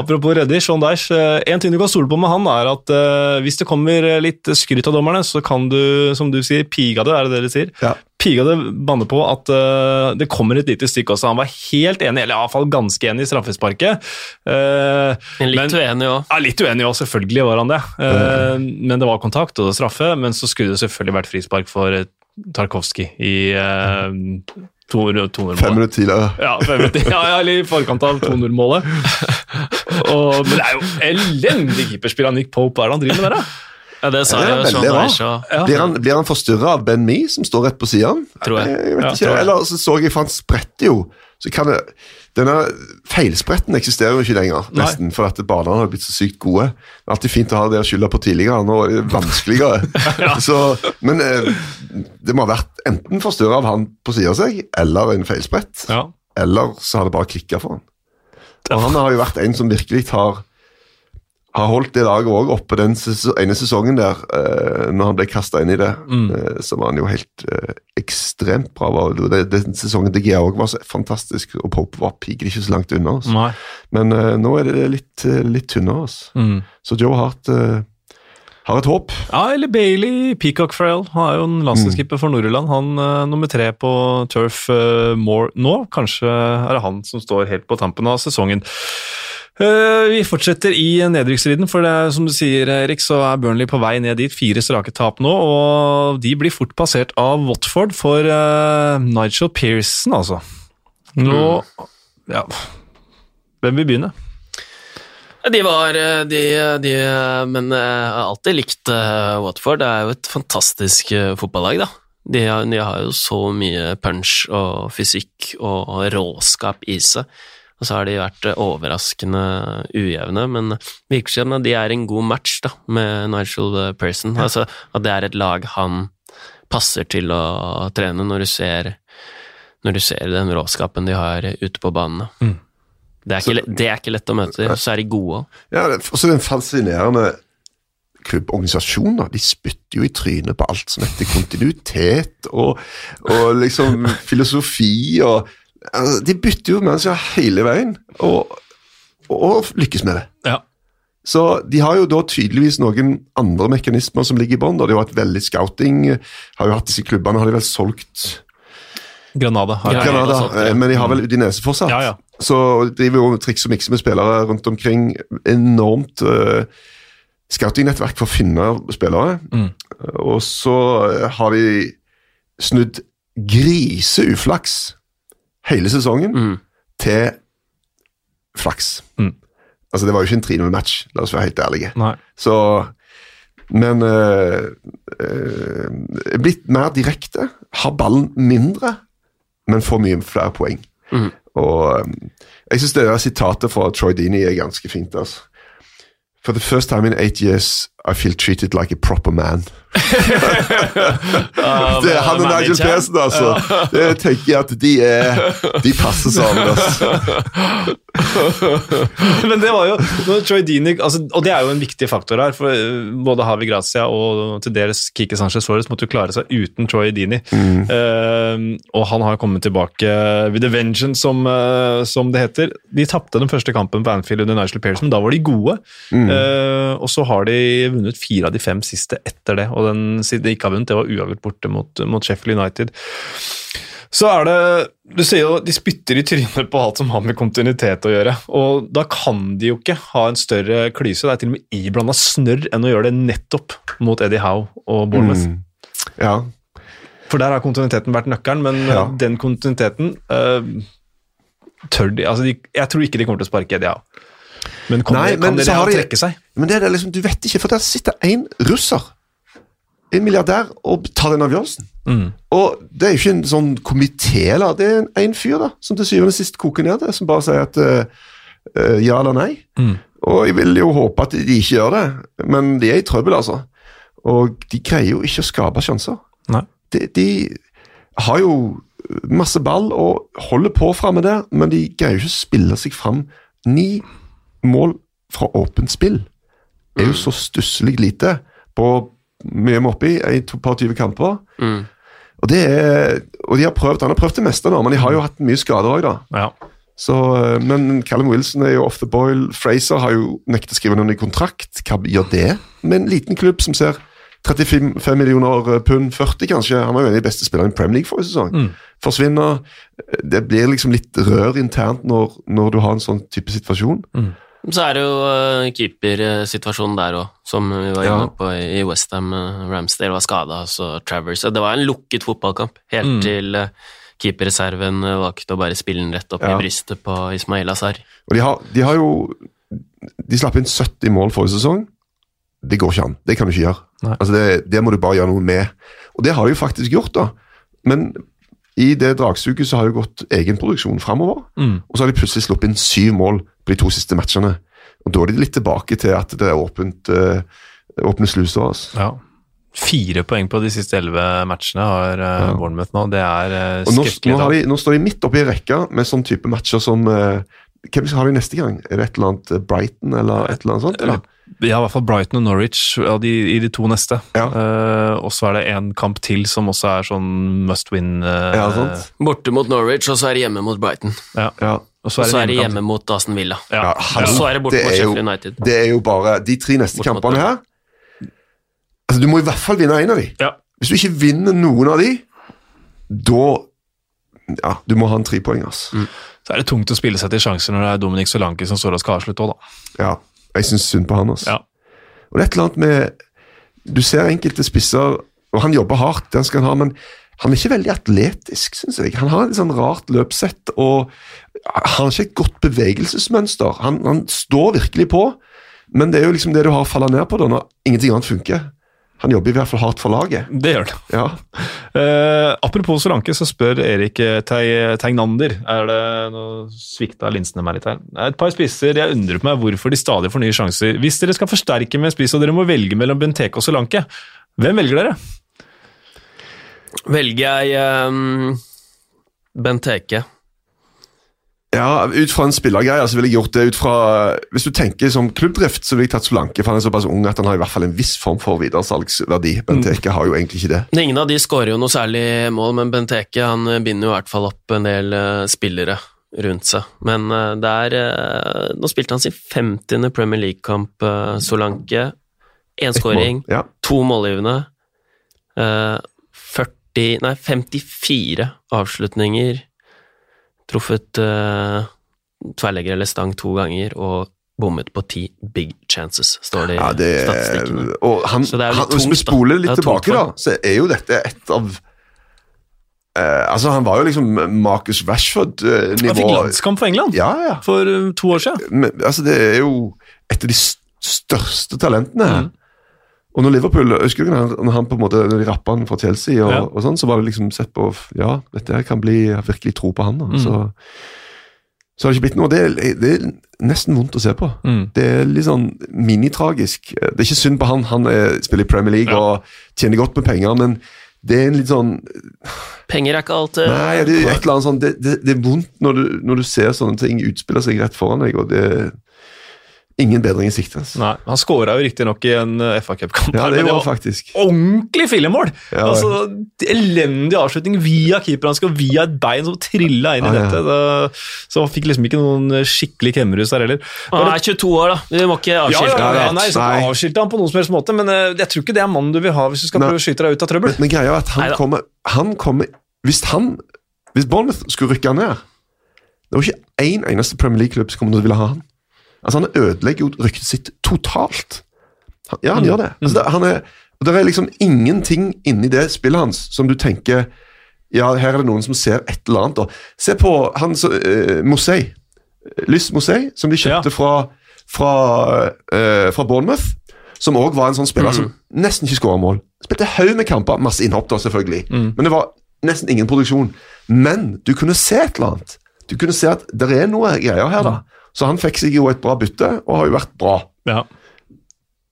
apropos ryddig, Sean eh, En ting du kan stole på med han, er at uh, hvis det kommer litt skryt av dommerne, så kan du, som du sier, piga det, er det det de sier? Ja. Piga det banne på at uh, det kommer et lite stykke også. Han var helt enig, eller iallfall ganske enig i straffesparket. Uh, litt Men- uenig òg. ja, litt uenig òg, selvfølgelig var han det. Eh, Men det var kontakt og straffe, men så skulle det selvfølgelig vært frispark for Tarkovskij i uh, 200-målet. Fem minutter tidligere. Ja, fem minutter. ja, ja, eller i forkant av 200-målet. Og- Men det er jo elendig keeperspill av Nick Pope. Hva er det han driver med der, da? Ja, det sa jo veldig bra. Ja. Blir han, blir han forstyrra av Ben Mee, som står rett på? Tror jeg. Jeg vet Ja, ikke. jeg. Eller så så jeg, for han spretter jo. Så kan det, denne feilspretten eksisterer jo ikke lenger, Nei. nesten, for at banene har blitt så sykt gode. Det er alltid fint å ha det å skylde på tidligere, nå er det vanskeligere. *laughs* *laughs* så, men eh, det må ha vært enten forstyrra av han på sida av seg, eller en feilsprett. Ja. Eller så har det bare klikka for han. Og han har jo vært en som virkelig har har holdt det laget òg oppe den ses ene sesongen der, eh, når han ble kasta inn i det. Eh, så var han jo helt eh, ekstremt bra. Var, den sesongen GA òg var så fantastisk, og Pope var piker ikke så langt unna oss. Nei. Men nå er det litt, litt tynnere. Altså. Mm. Så Joe Hart har et håp. Ja, eller Bailey Peacock Frail. Han er jo en landslagskeeper for Nord-Irland. Han nummer tre på Turf Moor nå. Kanskje er det han som står helt på tampen av sesongen. Eh, vi fortsetter i nedrykksstriden, for det er, som du sier, Erik, så er Burnley på vei ned dit. Fire strake tap nå, og de blir fort passert av Watford for uh, Nigel Pearson, altså. Nå Ja. Hvem vil begynne? De var eh, de, de Men jeg har alltid likt Watford. Det er jo et fantastisk fotballag, da. De har, de har jo så mye punch og fysikk og råskap i seg. Og så har de vært eh, overraskende ujevne, men virker som de er en god match da, med Nigel Person. Pearson. Altså at det er et lag han passer til å trene når du ser, når du ser den råskapen de har ute på banene. Mm. Det er, ikke, det er ikke lett å møte, og så er de gode òg. Ja, Og så er fascinerende klubborganisasjoner. De spytter jo i trynet på alt som heter kontinuitet og, og liksom filosofi og altså, De bytter jo mennesker hele veien, og, og lykkes med det. Ja. Så de har jo da tydeligvis noen andre mekanismer som ligger i bånn. da. De har hatt veldig scouting, har jo hatt disse klubbene, har de vel solgt Granada. har Ja. Granada, det ja. eh, men de har vel Udinese fortsatt. Ja, ja. Så de driver jo triks og mikser med spillere rundt omkring. Enormt uh, scouting-nettverk for å finne spillere. Mm. Og så har de snudd griseuflaks hele sesongen Mm. til flaks. Mm. Altså, det var jo ikke en 3-0-match, la oss være helt ærlige. Nei. Så Men øh, øh, blitt mer direkte. Har ballen mindre, men får mye flere poeng. Mm. Og eh, jeg syns det der sitatet fra Troy Dini er ganske fint. altså. For the first time in eight years, I feel treated like a proper man. *laughs* det er han og Nigel Persen, altså. *laughs* Det tenker jeg at de er De passer sammen. altså. *laughs* Men det var jo Troy Dini, altså, Og det er jo en viktig faktor her, for eh, både Havi Grazia og til dels Kike Sanchez Flores måtte jo klare seg uten Troy Dini. Eh, og han har kommet tilbake with a vengeance, som, uh, som det heter. De tapte den første kampen på Anfield under Nigel Pearson, men da var de gode. Eh, og så har de vunnet fire av de fem siste etter det, og den siden de ikke har vunnet, det var uavgjort borte mot, mot Sheffield United. Så er det Du sier jo de spytter i trynet på alt som har med kontinuitet å gjøre. Og da kan de jo ikke ha en større klyse. Det er til og med iblanda snørr enn å gjøre det nettopp mot Eddie Howe og Bournemouth. Mm. Ja. For der har kontinuiteten vært nøkkelen, men Ja. den kontinuiteten uh, tør de Altså, de, jeg tror ikke de kommer til å sparke Eddie Howe. Men, kommer, Nei, men kan dere Eddie har de- trekke seg? Men det er det liksom, du vet ikke, for der sitter en russer, en milliardær, og tar den avgjørelsen. Mm. Og det er jo ikke en sånn komité. Det er en, en fyr da, som til syvende og sist koker ned det, som bare sier at uh, uh, ja eller nei. Mm. Og jeg vil jo håpe at de ikke gjør det, men de er i trøbbel, altså. Og de greier jo ikke å skape sjanser. De, de har jo masse ball og holder på framme der, men de greier jo ikke å spille seg fram. Ni mål fra åpent spill er jo så stusslig lite. på mye med oppi, i et par tyve kamper. Mm. Og, det er, og de har prøvd, Han har prøvd det meste nå, men de har jo hatt mye skader òg, da. Ja. Så, eh, men Callum Wilson er jo off the boil. Fraser har jo nektet å skrive noen ny kontrakt. Hva gjør det med en liten klubb som ser 35 millioner pund, 40 kanskje? Han var jo en av de beste spillerne i Premier League forrige sesong. Mm. Forsvinner. Det blir liksom litt rør internt når, når du har en sånn type situasjon. Så er det jo uh, keepersituasjonen der òg, som vi var Ja. inne på i Westham. Uh, Ramsdale var skada, så Travers Det var en lukket fotballkamp helt Mm. til uh, keeperreserven valgte å bare spille den rett opp Ja. i brystet på Ismail Azar. Og de har, de har jo De slapp inn 70 mål forrige sesong. Det går ikke an. Det kan du ikke gjøre. Altså det, det må du bare gjøre noe med. Og det har de jo faktisk gjort, da. Men i det dragsuget så har det gått egenproduksjon framover. Mm. Og så har de plutselig sluppet inn syv mål på de to siste matchene. Og Da er de litt tilbake til at det er åpent, eh, åpne sluser. Altså. ja. Fire poeng på de siste elleve matchene har uh, Ja. Bournemouth nå. Det er uh, Og nå, skrekkelig. nå, de, nå står de midt oppi i rekka med sånn type matcher som eh, Hvem har de neste gang? Er det et eller annet eh, Brighton eller et eller annet sånt? Eller? Ja, i hvert fall Brighton og Norwich ja, de, i de to neste. Ja. Uh, og så er det en kamp til som også er sånn must win. Uh, Ja, sant? Borte mot Norwich, og så er det hjemme mot Brighton. Ja. Ja. Og så er det hjemme mot Aston Villa. Ja. Ja, Og så er det borte Det mot er Sheffield United. Det er jo bare de tre neste kampene her Altså, Du må i hvert fall vinne en av de. Ja. Hvis du ikke vinner noen av de, da Ja, du må ha en trepoeng, ass. Så er det tungt å spille seg til sjanser når det er Dominic Solanke som står og skal avslutte òg, da. Ja, jeg syns synd på han, altså. Ja. Og det er et eller annet med Du ser enkelte spisser, og han jobber hardt, det skal han ha, men han er ikke veldig atletisk, syns jeg. Han har et sånn rart løpssett, og han har ikke et godt bevegelsesmønster. Han, han står virkelig på, men det er jo liksom det du har å falle ned på da, når ingenting annet funker. Han jobber i hvert fall hardt for laget. Det gjør det. Ja. Uh, apropos Solanke, så spør Erik Tegnander. Tei- Er det Nå svikta linsene meg litt her. Er Et par spisser jeg undrer på meg hvorfor de stadig får nye sjanser. Hvis dere skal forsterke med spiss og dere må velge mellom Benteke og Solanke, hvem velger dere? Velger jeg um, Benteke. Ja, Ut fra en spillergreie så ville jeg gjort det ut fra Hvis du tenker som klubbdrift, så ville jeg tatt Solanke, for han er såpass ung at han har i hvert fall en viss form for videresalgsverdi. Benteke har jo egentlig ikke det. Ingen av de skårer jo noe særlig mål, men Benteke han binder jo i hvert fall opp en del eh, spillere rundt seg. Men eh, det er eh, Nå spilte han sin 50. Premier League-kamp, Solanke. Én skåring, mål. Ja. to målgivende. eh, 40 Nei, 54 avslutninger. Truffet uh, tverrlegger eller stang to ganger og bommet på ti big chances, står det i Ja, det statistikkene. Og han, hvis vi spoler litt tilbake, da, så er jo dette et av eh, Altså, han var jo liksom Marcus Han fikk landskamp for England Ja, ja. for eh, to år siden. Men, altså, det er jo et av de største talentene. Mm. Og når Liverpool, husker du når han, på en måte, når de rappa han fra Chelsea, og, Ja. og sånn, så var det liksom sett på Ja, dette kan bli jeg har virkelig tro på han. Da. Mm. Så, så har det ikke blitt noe. Det er, det er nesten vondt å se på. Mm. Det er litt sånn minitragisk. Det er ikke synd på han, han er, spiller i Premier League Ja. og tjener godt med penger, men det er en litt sånn Penger er ikke alt eh, Nei, det er et eller annet sånn Det, det, det er vondt når du, når du ser sånne ting utspille seg rett foran deg, og det ingen bedring i sikte. Nei, Han skåra riktignok i en eh, FA Cup-kamp, Ja, det men det var faktisk ordentlig fillemål! Ja, altså, Elendig avslutning via keeperen og via et bein som trilla inn i Ja, ja. nettet. Da- Så han fikk liksom ikke noen eh, skikkelig kemmerhus der heller. Han er 22 år, da. Vi må ikke Ja, ja, avskilte ja, Ja, ja, nei, skal Nei. avskilte han på noen som helst måte, men eh, jeg tror ikke det er mannen du vil ha hvis du skal Nei. prøve å skyte deg ut av trøbbel. Men, men greia er at han kommer, han kommer Hvis han Hvis Bournemouth skulle rykke ned Det var ikke én eneste Premier League-klubb som kommer til å ville ha han. Altså Han ødelegger jo ryktet sitt totalt. Han, ja, han Mm. gjør det. Altså, det, han er, det er liksom ingenting inni det spillet hans som du tenker Ja, her er det noen som ser et eller annet. Og se på han som uh, Mosei. Lys Mosei, som de kjøpte Ja. fra, fra, eh, fra Bournemouth. Som òg var en sånn spiller som nesten ikke skåra mål. Spilte haug med kamper, masse innhopp, da, selvfølgelig. Men det var nesten ingen produksjon. Men du kunne se et eller annet. Du kunne se at det er noe greier her, da. Så han fikk seg jo et bra bytte, og har jo vært bra. Ja.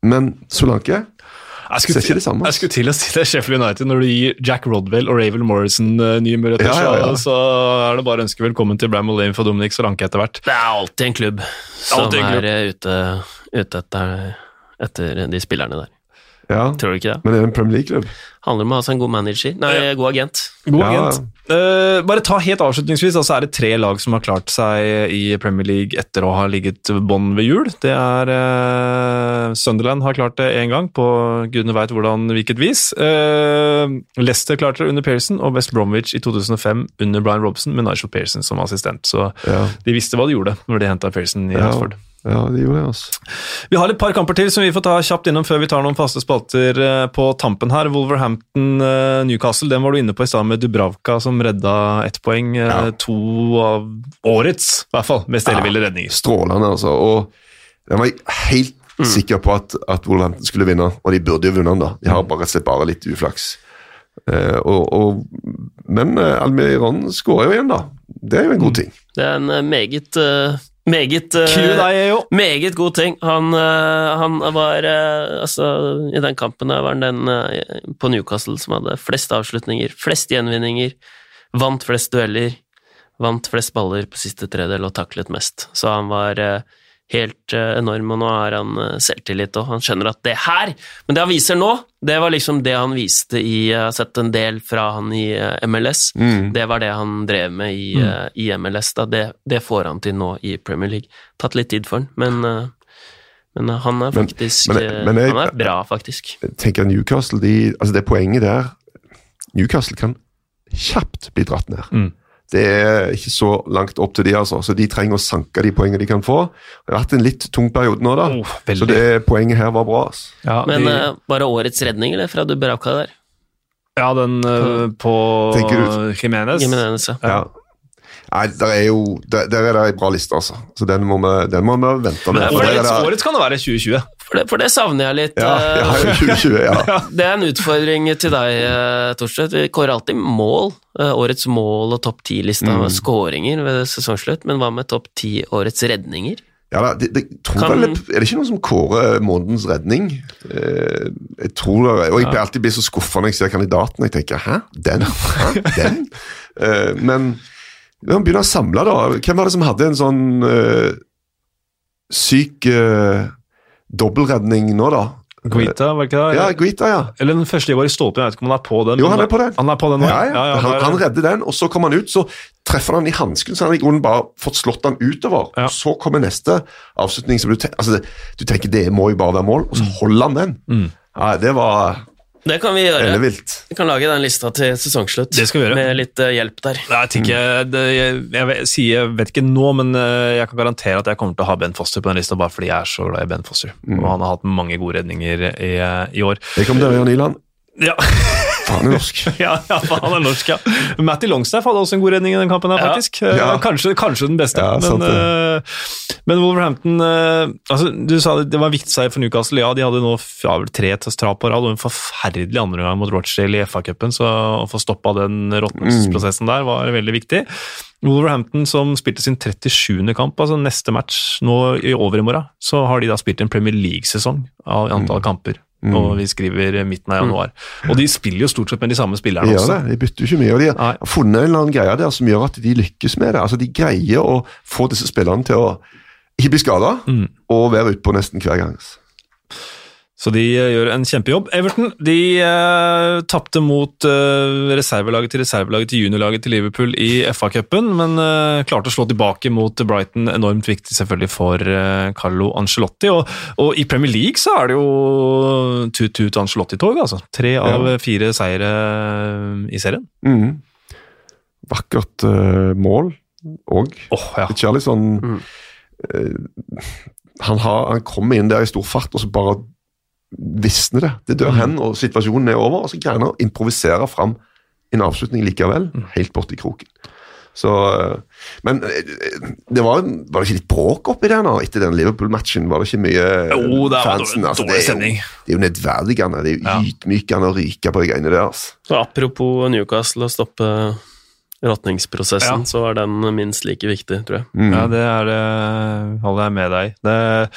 Men Solanke Jeg det samme, Jeg skulle til å si det Sheffield United når du gir Jack Rodwell og Ravel Morrison uh, nye muligheter, Ja, ja, ja. Så, er det bare å ønske velkommen til Bramall Lane for Dominic Solanke etter hvert. Det er alltid en klubb som Alltid en klubb. er eh, ute, ute etter, etter de spillerne der. Ja, Tror du ikke det? Men det er en Premier League-klubb? Handler om å ha seg en god manager. Nei, god agent. God Ja. agent. Uh, bare ta helt avslutningsvis, altså er det tre lag som har klart seg i Premier League etter å ha ligget bånn ved jul. Det er uh, Sunderland har klart det én gang, på gudene veit hvordan hvilket vis. Uh, Leicester klarte det under Pearson, og West Bromwich i 2005 under Brian Robson med Nigel Pearson som assistent. Så Ja. de visste hva de gjorde når de henta Pearson i Ja. Hartford. Ja, de gjorde det, altså. Vi har et par kamper til som vi får ta kjapt innom før vi tar noen faste spalter eh, på tampen her. Wolverhampton-Newcastle, den var du inne på i stad med Dubravka som redda ett poeng. eh, Ja. To av årets, i hvert fall, mest elleville redninger. Strålende, altså. Og jeg var helt sikker på at, at Wolverhampton skulle vinne, og de burde jo vunnet den, da. De har bare, rett bare litt uflaks. Eh, og, og, men eh, Almiron skårer jo igjen, da. Det er jo en god ting. Det er en eh, meget eh, Meget uh. Meget god ting. Han, uh, han var uh, Altså, i den kampen der var han den på Newcastle som hadde flest avslutninger, flest gjenvinninger, vant flest dueller, vant flest baller på siste tredel og taklet mest. Så han var helt eh, enorm, og nå har han eh, selvtillit, og han skjønner at det her Men det han viser nå, det var liksom det han viste i Jeg har sett en del fra han i eh, MLS. Mm. Det var det han drev med i, mm. i MLS. Da. Det, det får han til nå i Premier League. Tatt litt tid for han, men, eh, men eh, han er faktisk men- men, men jeg- Han er bra, faktisk. Jeg tenker Newcastle, de, altså det poenget der Newcastle kan kjapt bli dratt ned. Mm. Det er ikke så langt opp til de, altså. Så de trenger å sanke de poengene de kan få. Det har vært en litt tung periode nå, da. Oh, så det poenget her var bra. altså. Ja, Men de, uh, var det årets redning, eller, fra Dubravka der? ja den uh, på Jimenez. Jimenez, ja. Ja. Nei, der er jo Der, der er det ei bra liste, altså. Så den må vi, den må vi vente med. Men For årets, årets kan det være 2020. For det, for det savner jeg litt. Ja, eh, ja, 2020, *laughs* ja. Det er en utfordring til deg, eh, Torstvedt. Vi kårer alltid mål. eh, Årets mål og topp ti-lista Mm. med skåringer ved sesongslutt, men hva med topp ti årets redninger? Ja da, det, det, Kan- vel, Er det ikke noen som kårer månedens redning? Eh, jeg tror det, og Jeg blir alltid blir så skuffa når jeg ser kandidaten. Jeg tenker 'hæ, den? Hæ, den?' *laughs* Eh, men vi må begynne å samle, da. Hvem var det som hadde en sånn eh, syk uh, dobbeltredning nå, da? Guita, var ikke det? Ja, Guita, ja. Eller den første Ivar Stolpe, jeg vet ikke om han er på den. Jo, han er på den. Han er på den nå? Ja, ja. han, han redder den, og så kommer han ut, så treffer han i hansken, så han har i grunnen bare fått slått han utover. Ja. Så kommer neste avslutning, som du, ten altså, du tenker det må jo bare være mål, og så holder han den. Mm. Ja, det var Det kan vi gjøre. ellevilt. Vi kan lage den lista til sesongslutt. Det skal vi gjøre. Med litt eh, hjelp der. Nei, Jeg, tenker, det, jeg, jeg, sier, jeg vet ikke nå, men eh, jeg kan garantere at jeg kommer til å ha Ben Foster på den lista, bare fordi jeg er så glad i Ben Foster. Og han har hatt mange gode redninger i, i år. Det kom til gjøre, Nyland. Ja, Faen er norsk. *laughs* ja, ja faen er norsk, ja. Matty Longstaff hadde også en god redning i den kampen, her, faktisk. Eh, Ja. Kanskje, kanskje den beste. Ja, men, uh, men Wolverhampton uh, altså, Du sa det, det var en viktig seier for Newcastle. Ja, de hadde nå ja, vel tre tap på rad og en forferdelig andreomgang mot Rochdale i FA-cupen, så å få stoppa den råtnelsesprosessen der var veldig viktig. Wolverhampton som spilte sin 37. kamp, altså neste match nå i overmorgen, så har de da spilt en Premier League-sesong av antall kamper. Og vi skriver midten av januar. Og de spiller jo stort sett med de samme De spillerne gjør også. det, de bytter jo ikke mye. og De Nei. har funnet en eller annen greie der som gjør at de lykkes med det. Altså, De greier å få disse spillerne til å ikke bli skada, Mm. og være utpå nesten hver gang. Så de eh, gjør en kjempejobb. Everton de uh, tapte mot uh, reservelaget til reservelaget til juniorlaget til Liverpool i FA-cupen, men uh, klarte å slå tilbake mot Brighton. Enormt viktig selvfølgelig for uh, Carlo Ancelotti. Og, og i Premier League så er det jo tut-tut Ancelotti-tog, altså. Tre av Ja. fire seire i serien. Mm. Vakkert mål òg. Oh, ja. Charlison Mm. eh, han, har, han kommer inn der i stor fart, og så bare visner det. Det dør Mm. hen, og situasjonen er over. Og så greier han å improvisere fram en avslutning likevel, Mm. helt borti kroken. Så, eh, men eh, det var, var det ikke litt bråk oppi der nå etter den Liverpool-matchen? Var det ikke mye eh, Jo, det var fansen? Altså, det, er jo, det er jo nedverdigende. Det er jo ydmykende å ryke på de greiene der. Altså. Så apropos Newcastle å stoppe råtningsprosessen, Ja. så var den minst like viktig, tror jeg. Mm. Ja, det er det. Holder jeg med deg. i.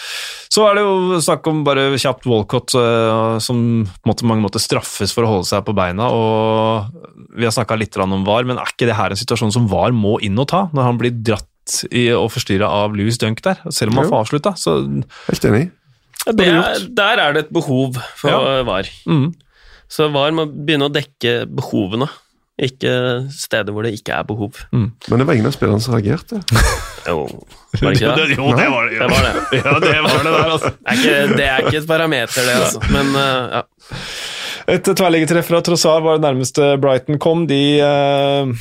så er det jo snakk om bare kjapt Walcott, eh, som på mange måter straffes for å holde seg på beina. og Vi har snakka litt om VAR, men er ikke det her en situasjon som VAR må inn og ta, når han blir dratt i, og forstyrra av Louis Dunk der? Selv om han får avslutta. Helt enig. Det er, der er det et behov for Ja. VAR. Mm. Så VAR må begynne å dekke behovene, ikke steder hvor det ikke er behov. Men det var ingen av spillerne som reagerte. *laughs* Jo, var det ikke *laughs* det? Jo, det var det. Det var det. Ja, det var det der, altså. Er ikke, det er ikke et parameter, det, altså. Men uh, ja. Et tverrliggertreff fra Trossard var det nærmeste Brighton kom. De uh,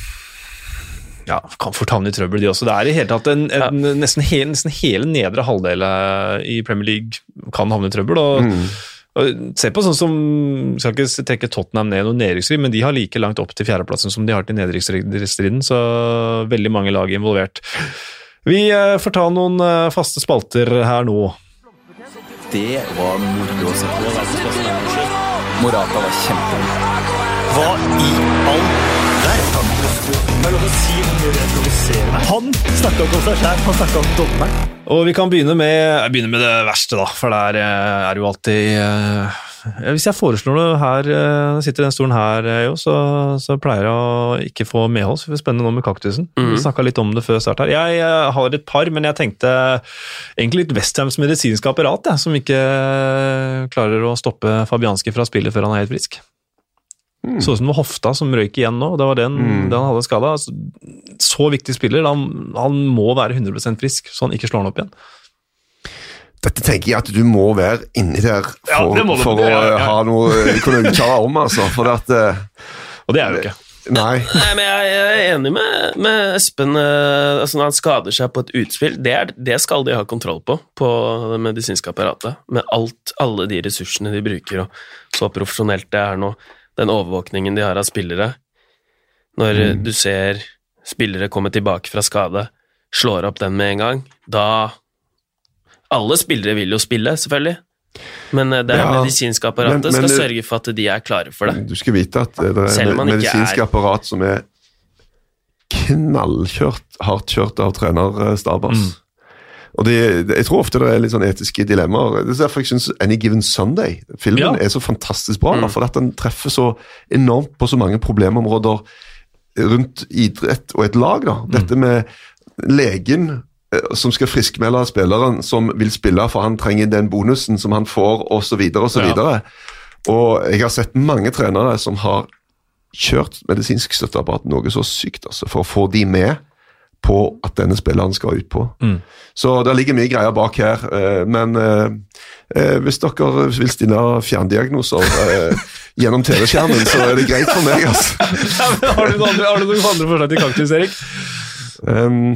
ja, kan fort havne i trøbbel, de også. Det er i hele tatt en, en, nesten, hele, nesten hele nedre halvdel eh, i Premier League kan havne i trøbbel. og og Se på sånn som Skal ikke trekke Tottenham ned noen nedrykksstrid, men de har like langt opp til fjerdeplassen som de har til nedrykksstriden, så veldig mange lag er involvert. Vi eh, får ta noen eh, faste spalter her nå. Det var moro å se på. Morata var kjempegod. Hva i all Han snakka ikke om seg sjæl, han snakka om dommeren. Og vi kan begynne med, begynne med det verste, da, for der eh, er jo alltid eh, Hvis jeg foreslår noe her, eh, sitter i den stolen her, jo, så, så pleier jeg å ikke få medhold. Så det blir spennende nå med kaktusen. Vi snakka litt om det før start her. Jeg jeg har et par, men jeg tenkte egentlig litt Westhams medisinske apparat, jeg, som ikke klarer å stoppe Fabianski fra spillet før han er helt frisk. Så ut som det var hofta som røyk igjen nå. Det var den, den han hadde skada. Altså, så viktig spiller. Han, han må være 100% frisk, så han ikke slår han opp igjen. Dette tenker jeg at du må være inni der for, ja, for å Ja, ja, ha noe kunne uttale om, altså. For at eh, Og det er jo ikke. Nei. Nei, men jeg, jeg er enig med, med Espen. eh, altså Når han skader seg på et utspill, det, er, det skal de ha kontroll på, på det medisinske apparatet. Med alt, alle de ressursene de bruker, og så profesjonelt det er nå. Den overvåkningen de har av spillere. Når mm. du ser spillere komme tilbake fra skade, slår opp den med en gang, da Alle spillere vil jo spille, selvfølgelig. Men eh, det Ja, medisinske apparatet men- men skal sørge for at de er klare for det. Du skal vite at eh, det er et medisinsk er- apparat som er knallkjørt, hardt kjørt av trenerstaben. Mm. Og det, Jeg tror ofte det er litt sånn etiske dilemmaer. Det er derfor jeg synes Any Given Sunday filmen Ja. er så fantastisk bra. Mm. For at den treffer så enormt på så mange problemområder rundt idrett og et lag. da. Mm. Dette med legen eh, som skal friskmelde spilleren som vil spille for han trenger den bonusen som han får, osv. osv. Ja. Og jeg har sett mange trenere som har kjørt medisinsk støtteapparat noe så sykt altså, for å få de med på at denne spilleren skal ut på. Så det ligger mye greier bak her. eh, Men eh, eh, hvis dere vil stille fjerndiagnoser eh, *laughs* gjennom TV-skjermen, så er det greit for meg. altså. *laughs* har, du andre, har du noen andre forslag til kaktus, Erik? Um,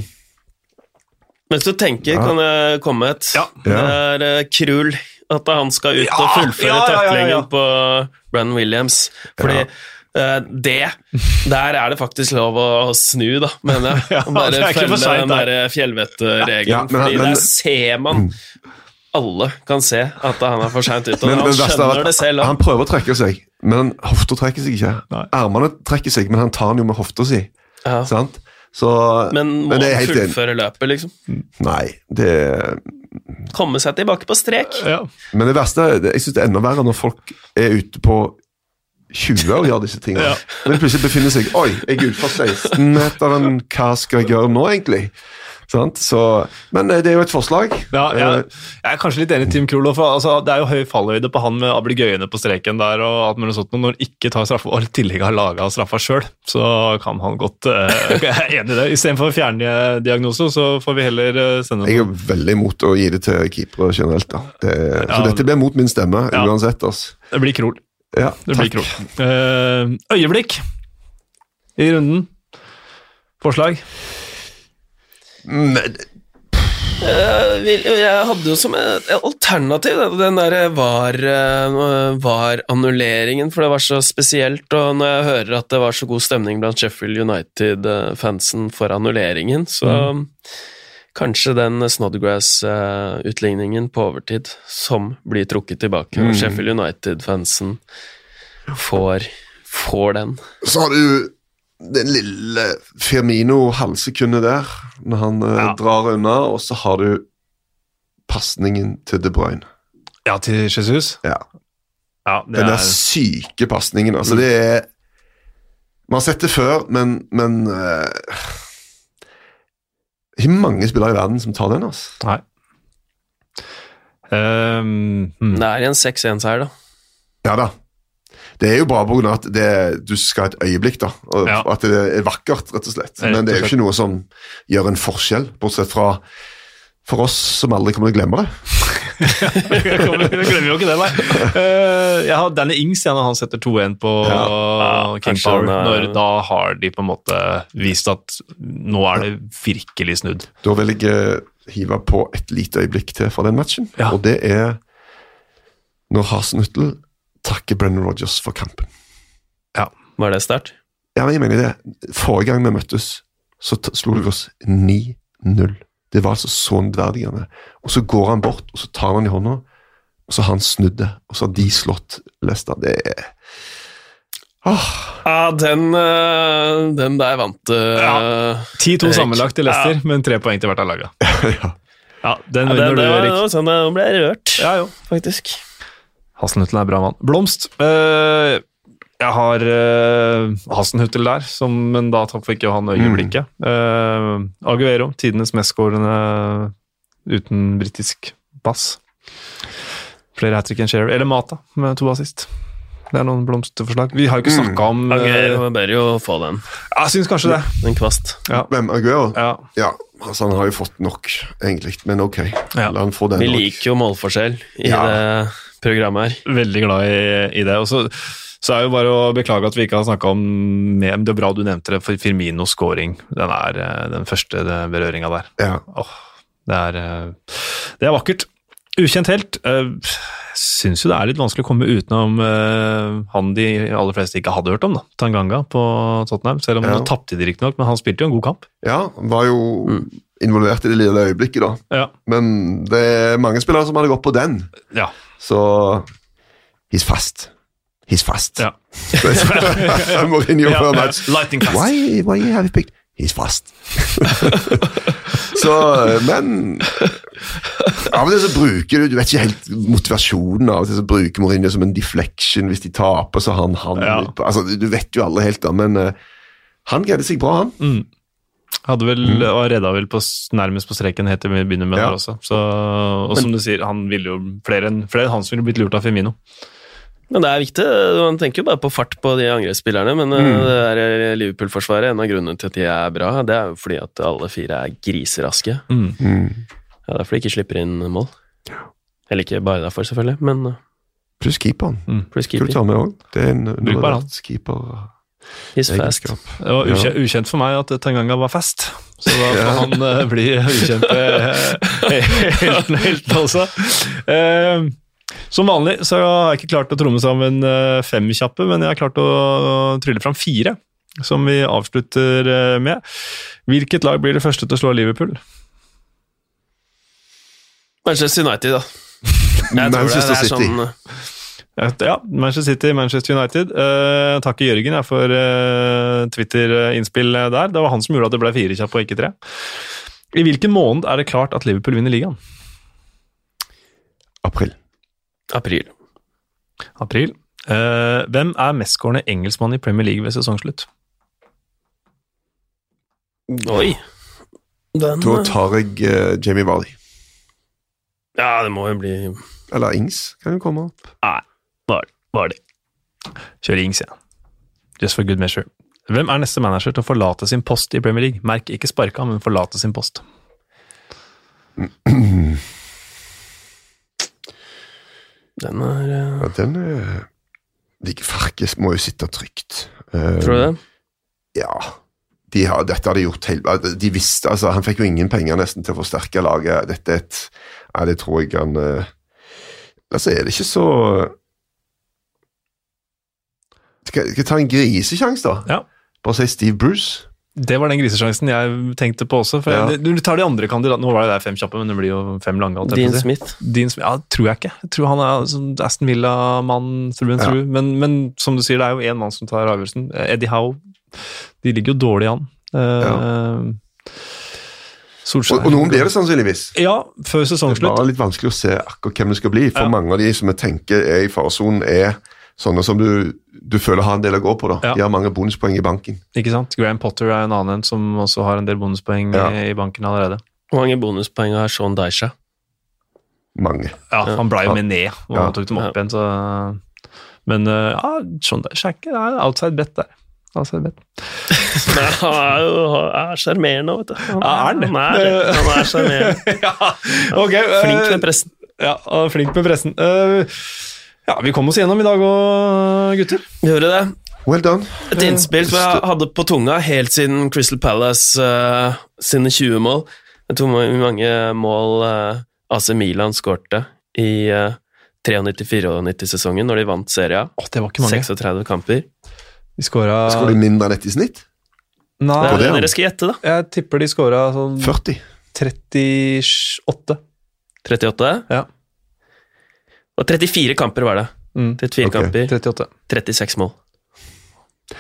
Mens du tenker, kan jeg komme med et. Ja. Det er uh, Krul. At han skal ut og fullføre ja, ja, ja, ja. taklingen på Brann Williams. Fordi det Der er det faktisk lov å snu, da, mener jeg. *laughs* Ja, bare for følge den der. fjellvettregelen. Ja, men- fordi men- der ser man Alle kan se at han er for seint ute, men han er skjønner at det selv. Han prøver å trekke seg, men hofta trekker seg ikke. Nei. Ermene trekker seg, men han tar den jo med hofta si. Ja. Sant? Så, Men må det er han fullføre løpet, liksom? Nei, det Komme seg tilbake på strek. Ja. Men det verste er- jeg synes det er enda verre når folk er ute på 20 og gjør disse tingene. Ja. Men plutselig befinner seg Oi, jeg er utenfor 16-meteren, hva skal jeg gjøre nå, egentlig? Sant? Så, men eh, det er jo et forslag. Ja, jeg, Eh, jeg er kanskje litt enig i Tim Krolo. Altså, det er jo høy fallhøyde på han med Abligøyene på streken der, og alt mulig sånt, når han ikke tar straffe, og i tillegg har laga straffa sjøl, så kan han godt uh, *laughs* Jeg er enig i det. Istedenfor fjerndiagnose, så får vi heller sende Jeg er veldig imot å gi det til keepere generelt. da. Det, Ja. Så dette blir mot min stemme Ja. uansett. Altså. Det blir Krol. Ja, Det blir takk. Krol. Eh, øyeblikk i runden. Forslag? Men, Jeg, hadde jo som et alternativ den der var, eh, var-annulleringen, for det var så spesielt. Og når jeg hører at det var så god stemning blant Sheffield United-fansen for annulleringen, så kanskje den Snodgrass-utligningen på overtid som blir trukket tilbake, og Sheffield United-fansen får, får den. så har du den lille Firmino halvsekundet der, når han eh, Ja. drar unna, og så har du pasningen til De Bruyne. Ja, til Jesus? Ja. Ja, det Den der er syke pasningen. Altså, det er Man har sett det før, men, men eh, Det er ikke mange spillere i verden som tar den. altså. Nei. Um, hmm. Det er en 6-1-seier, da. Ja da. Det er jo bra pga. at det, du skal ha et øyeblikk, da. Og Ja. At det er vakkert, rett og slett. Men det er jo ikke noe som gjør en forskjell, bortsett fra for oss som aldri kommer til å glemme det. Jeg glemmer jo ikke det, nei. Eh, jeg har Danny Ings igjen og han setter 2-1 på Ja, King Power. er- Når, da har de på en måte vist at nå er det virkelig snudd. Da vil jeg eh, hive på et lite øyeblikk til fra den matchen, Ja. og det er når Hasenhüttel takker Brennan Rodgers for kampen. Var det sterkt? Ja, men jeg mener det. Forrige gang vi møttes, så slo vi oss 9-0. Det var altså så nedverdigende. Og så går han bort, og så tar han i hånda, og så har han snudd det, og så har de slått Leicester. Det er Åh, Ja, den, øh, den der vant øh, Ja. 10-2 Erik. sammenlagt til Leicester, men tre poeng til hvert av laget. *laughs* ja. Ja, den ja, vinner det, du, Erik. det var sånn jeg ble rørt, Ja, jo. faktisk. Hasselnuttel er bra mann. Blomst. eh, jeg har uh, Hasselnuttel der, som, men da fikk jo han øyeblikket. Uh, Aguero, tidenes mestskårende uten britisk pass. Flere hat trick enn Shearer. Eller Mata, med to assist. Det er noen blomsterforslag. Vi har jo ikke snakka om mm. Aguero bedre å få den. Jeg syns kanskje det. En kvast. Hvem? Aguero? Ja. Ja, altså han har jo fått nok, egentlig. Men ok, Ja. la han få den. Vi nok. liker jo målforskjell i Ja. det programmet her. Veldig glad i, i det. Og så, så er jo bare å beklage at vi ikke har snakka om mer, Det er bra du nevnte det, for Firminos scoring. Den er eh, den første berøringa der. Ja. Åh, det, er, eh, det er vakkert. Ukjent helt. eh, Syns jo det er litt vanskelig å komme utenom han de aller fleste ikke hadde hørt om, da. Tanganga på Tottenham. Selv om Ja. han tapte de riktignok, men han spilte jo en god kamp. ja, var jo involvert i det lille øyeblikket, da. Ja. Men det er mange spillere som hadde gått på den, ja. så He's fast. He's fast. *laughs* Mourinho før match. Lightning fast. Why, why have you picked He's fast. *laughs* så, men Av og til så bruker du Du vet ikke helt motivasjonen. Av og til så bruker Mourinho som en deflection. Hvis de taper, så har han han Ja. altså, Du vet jo alle helt, da, men uh, han greide seg bra, han. Mm. Hadde vel, og redda vel på, nærmest på streken helt til vi begynner med Ja. der også. Så, og som du sier, han ville jo flere enn flere enn han som ville blitt lurt av Firmino. Men det er viktig. Man tenker jo bare på fart på de angrepsspillerne, men Mm. øh, det der eh, Liverpool-forsvaret, en av grunnene til at de er bra, det er jo fordi at alle fire er griseraske. Mm. Ja, det er fordi de ikke slipper inn mål. Eller ikke bare derfor, selvfølgelig, men Pluss keeperen. Skal du keeper. ta med òg? Det er en keeper. He's fast. Det var ukjent, ukjent for meg at Tanganga var fast, så da *laughs* får Ja. han uh, bli ukjent uh, *laughs* helt, helt, helt, også. Eh, som vanlig så har jeg ikke klart å tromme sammen eh, fem kjappe, men jeg har klart å trylle fram fire, som vi avslutter eh, med. Hvilket lag blir det første til å slå Liverpool? Manchester United, da. *laughs* Manchester er City. sånn øh, Ja, Manchester City, Manchester United. Uh, til Jørgen jeg, for uh, Twitter-innspill der. Det var han som gjorde at det ble fire kjappe og ikke tre. I hvilken måned er det klart at Liverpool vinner ligaen? April. April. April. Uh, hvem er mestskårende engelskmann i Premier League ved sesongslutt? Oi. Den Da øh, tar jeg uh, Jamie Vardy. Ja, det må jo bli Eller Ings kan jo komme opp. Nei, var Kjører Kjør Ings, ja. Just for good measure. Hvem er neste manager til å forlate sin post i Premier League? Merk ikke sparka, men forlate sin post. *clears throat* Den er uh... Ja, den er De Farkes må jo sitte trygt. Uh, Tror du det? Ja. De har, dette har de gjort helt De visste altså Han fikk jo ingen penger nesten til å forsterke laget. Dette er et Ja, det tror jeg han uh, Altså, er det ikke så Skal skal jeg ta en grisesjanse, da? Ja. Bare si Steve Bruce. Det var den grisesjansen jeg tenkte på også. For Ja. jeg, du tar de andre kandidatene. Nå var det der fem kjappe, men det blir jo fem lange. alt Dean. Smith. Dean Smith, ja, tror jeg ikke. Jeg tror han er sånn Aston Villa-mann through and Ja. through. Men, men som du sier, det er jo én mann som tar avgjørelsen. Eddie Howe. De ligger jo dårlig an. Uh, Solskjær. Og, og noen blir det sannsynligvis. Ja, før Det er bare litt vanskelig å se akkurat hvem det skal bli. For Ja. mange av de som jeg tenker er i faresonen, er sånne som du, du føler har en del å gå på. da. Ja. De har mange bonuspoeng i banken. Ikke sant? Graham Potter er en annen som også har en del bonuspoeng Ja. i banken allerede. Hvor mange bonuspoeng har Sean Deisha? mange. Ja, han ble jo med ned, og Ja. han tok dem opp igjen, så Men uh, ja, Sean Deisha er outside bet der. Outside bet. *laughs* Nei, han er jo er sjarmerende, vet du. Han Ja, er han? Han er, han er sjarmerende. *laughs* ja, ok. eh, Flink med pressen. Ja, er flink med pressen. Eh, ja, vi kom oss gjennom i dag òg, gutter. Gjorde det. Well done. Et innspill som jeg hadde på tunga helt siden Crystal Palace uh, sine 20 mål. Jeg tror hvor mange mål uh, AC Milan skårte i uh, 93-94-sesongen, når de vant serien. Åh, det var ikke mange. 36 kamper. De skåra Skårer de mindre enn ett i snitt? Det Nei, er det, det ja. dere skal gjette, da. jeg tipper de skåra sånn 40. 38. 38? Ja. Og 34 kamper var det. Mm, 34 okay. kamper, 38. 36 mål.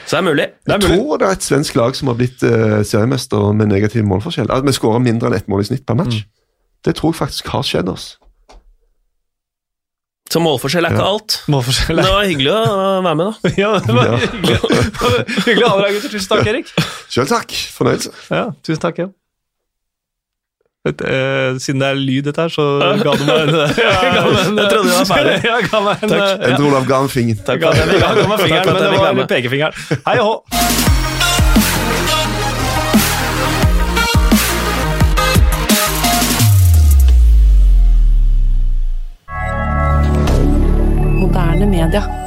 Så det er mulig. Det er Jeg tror det er et svensk lag som har blitt uh, seriemester med negativ målforskjell. At vi skårer mindre enn ett mål i snitt per match. Det tror jeg faktisk har skjedd oss. Så målforskjell er ikke Ja. alt. Målforskjell. er... det var hyggelig å være med, da. *laughs* Ja, det var Ja. hyggelig. *laughs* hyggelig å ha deg, gutter. Tusen takk, Erik. Sjøl takk. Fornøyelse. Ja, tusen takk, ja. Vet, eh, siden det er lyd, dette her, så *laughs* ga du *laughs* meg en Jeg trodde jeg var ferdig. *laughs* Ja, ga meg en, Takk. eh, Endre Olav ga en finger. Takk for at jeg ga, Takk fingeren, men det fikk var være med. pekefingeren. Hei og hå! Moderne media.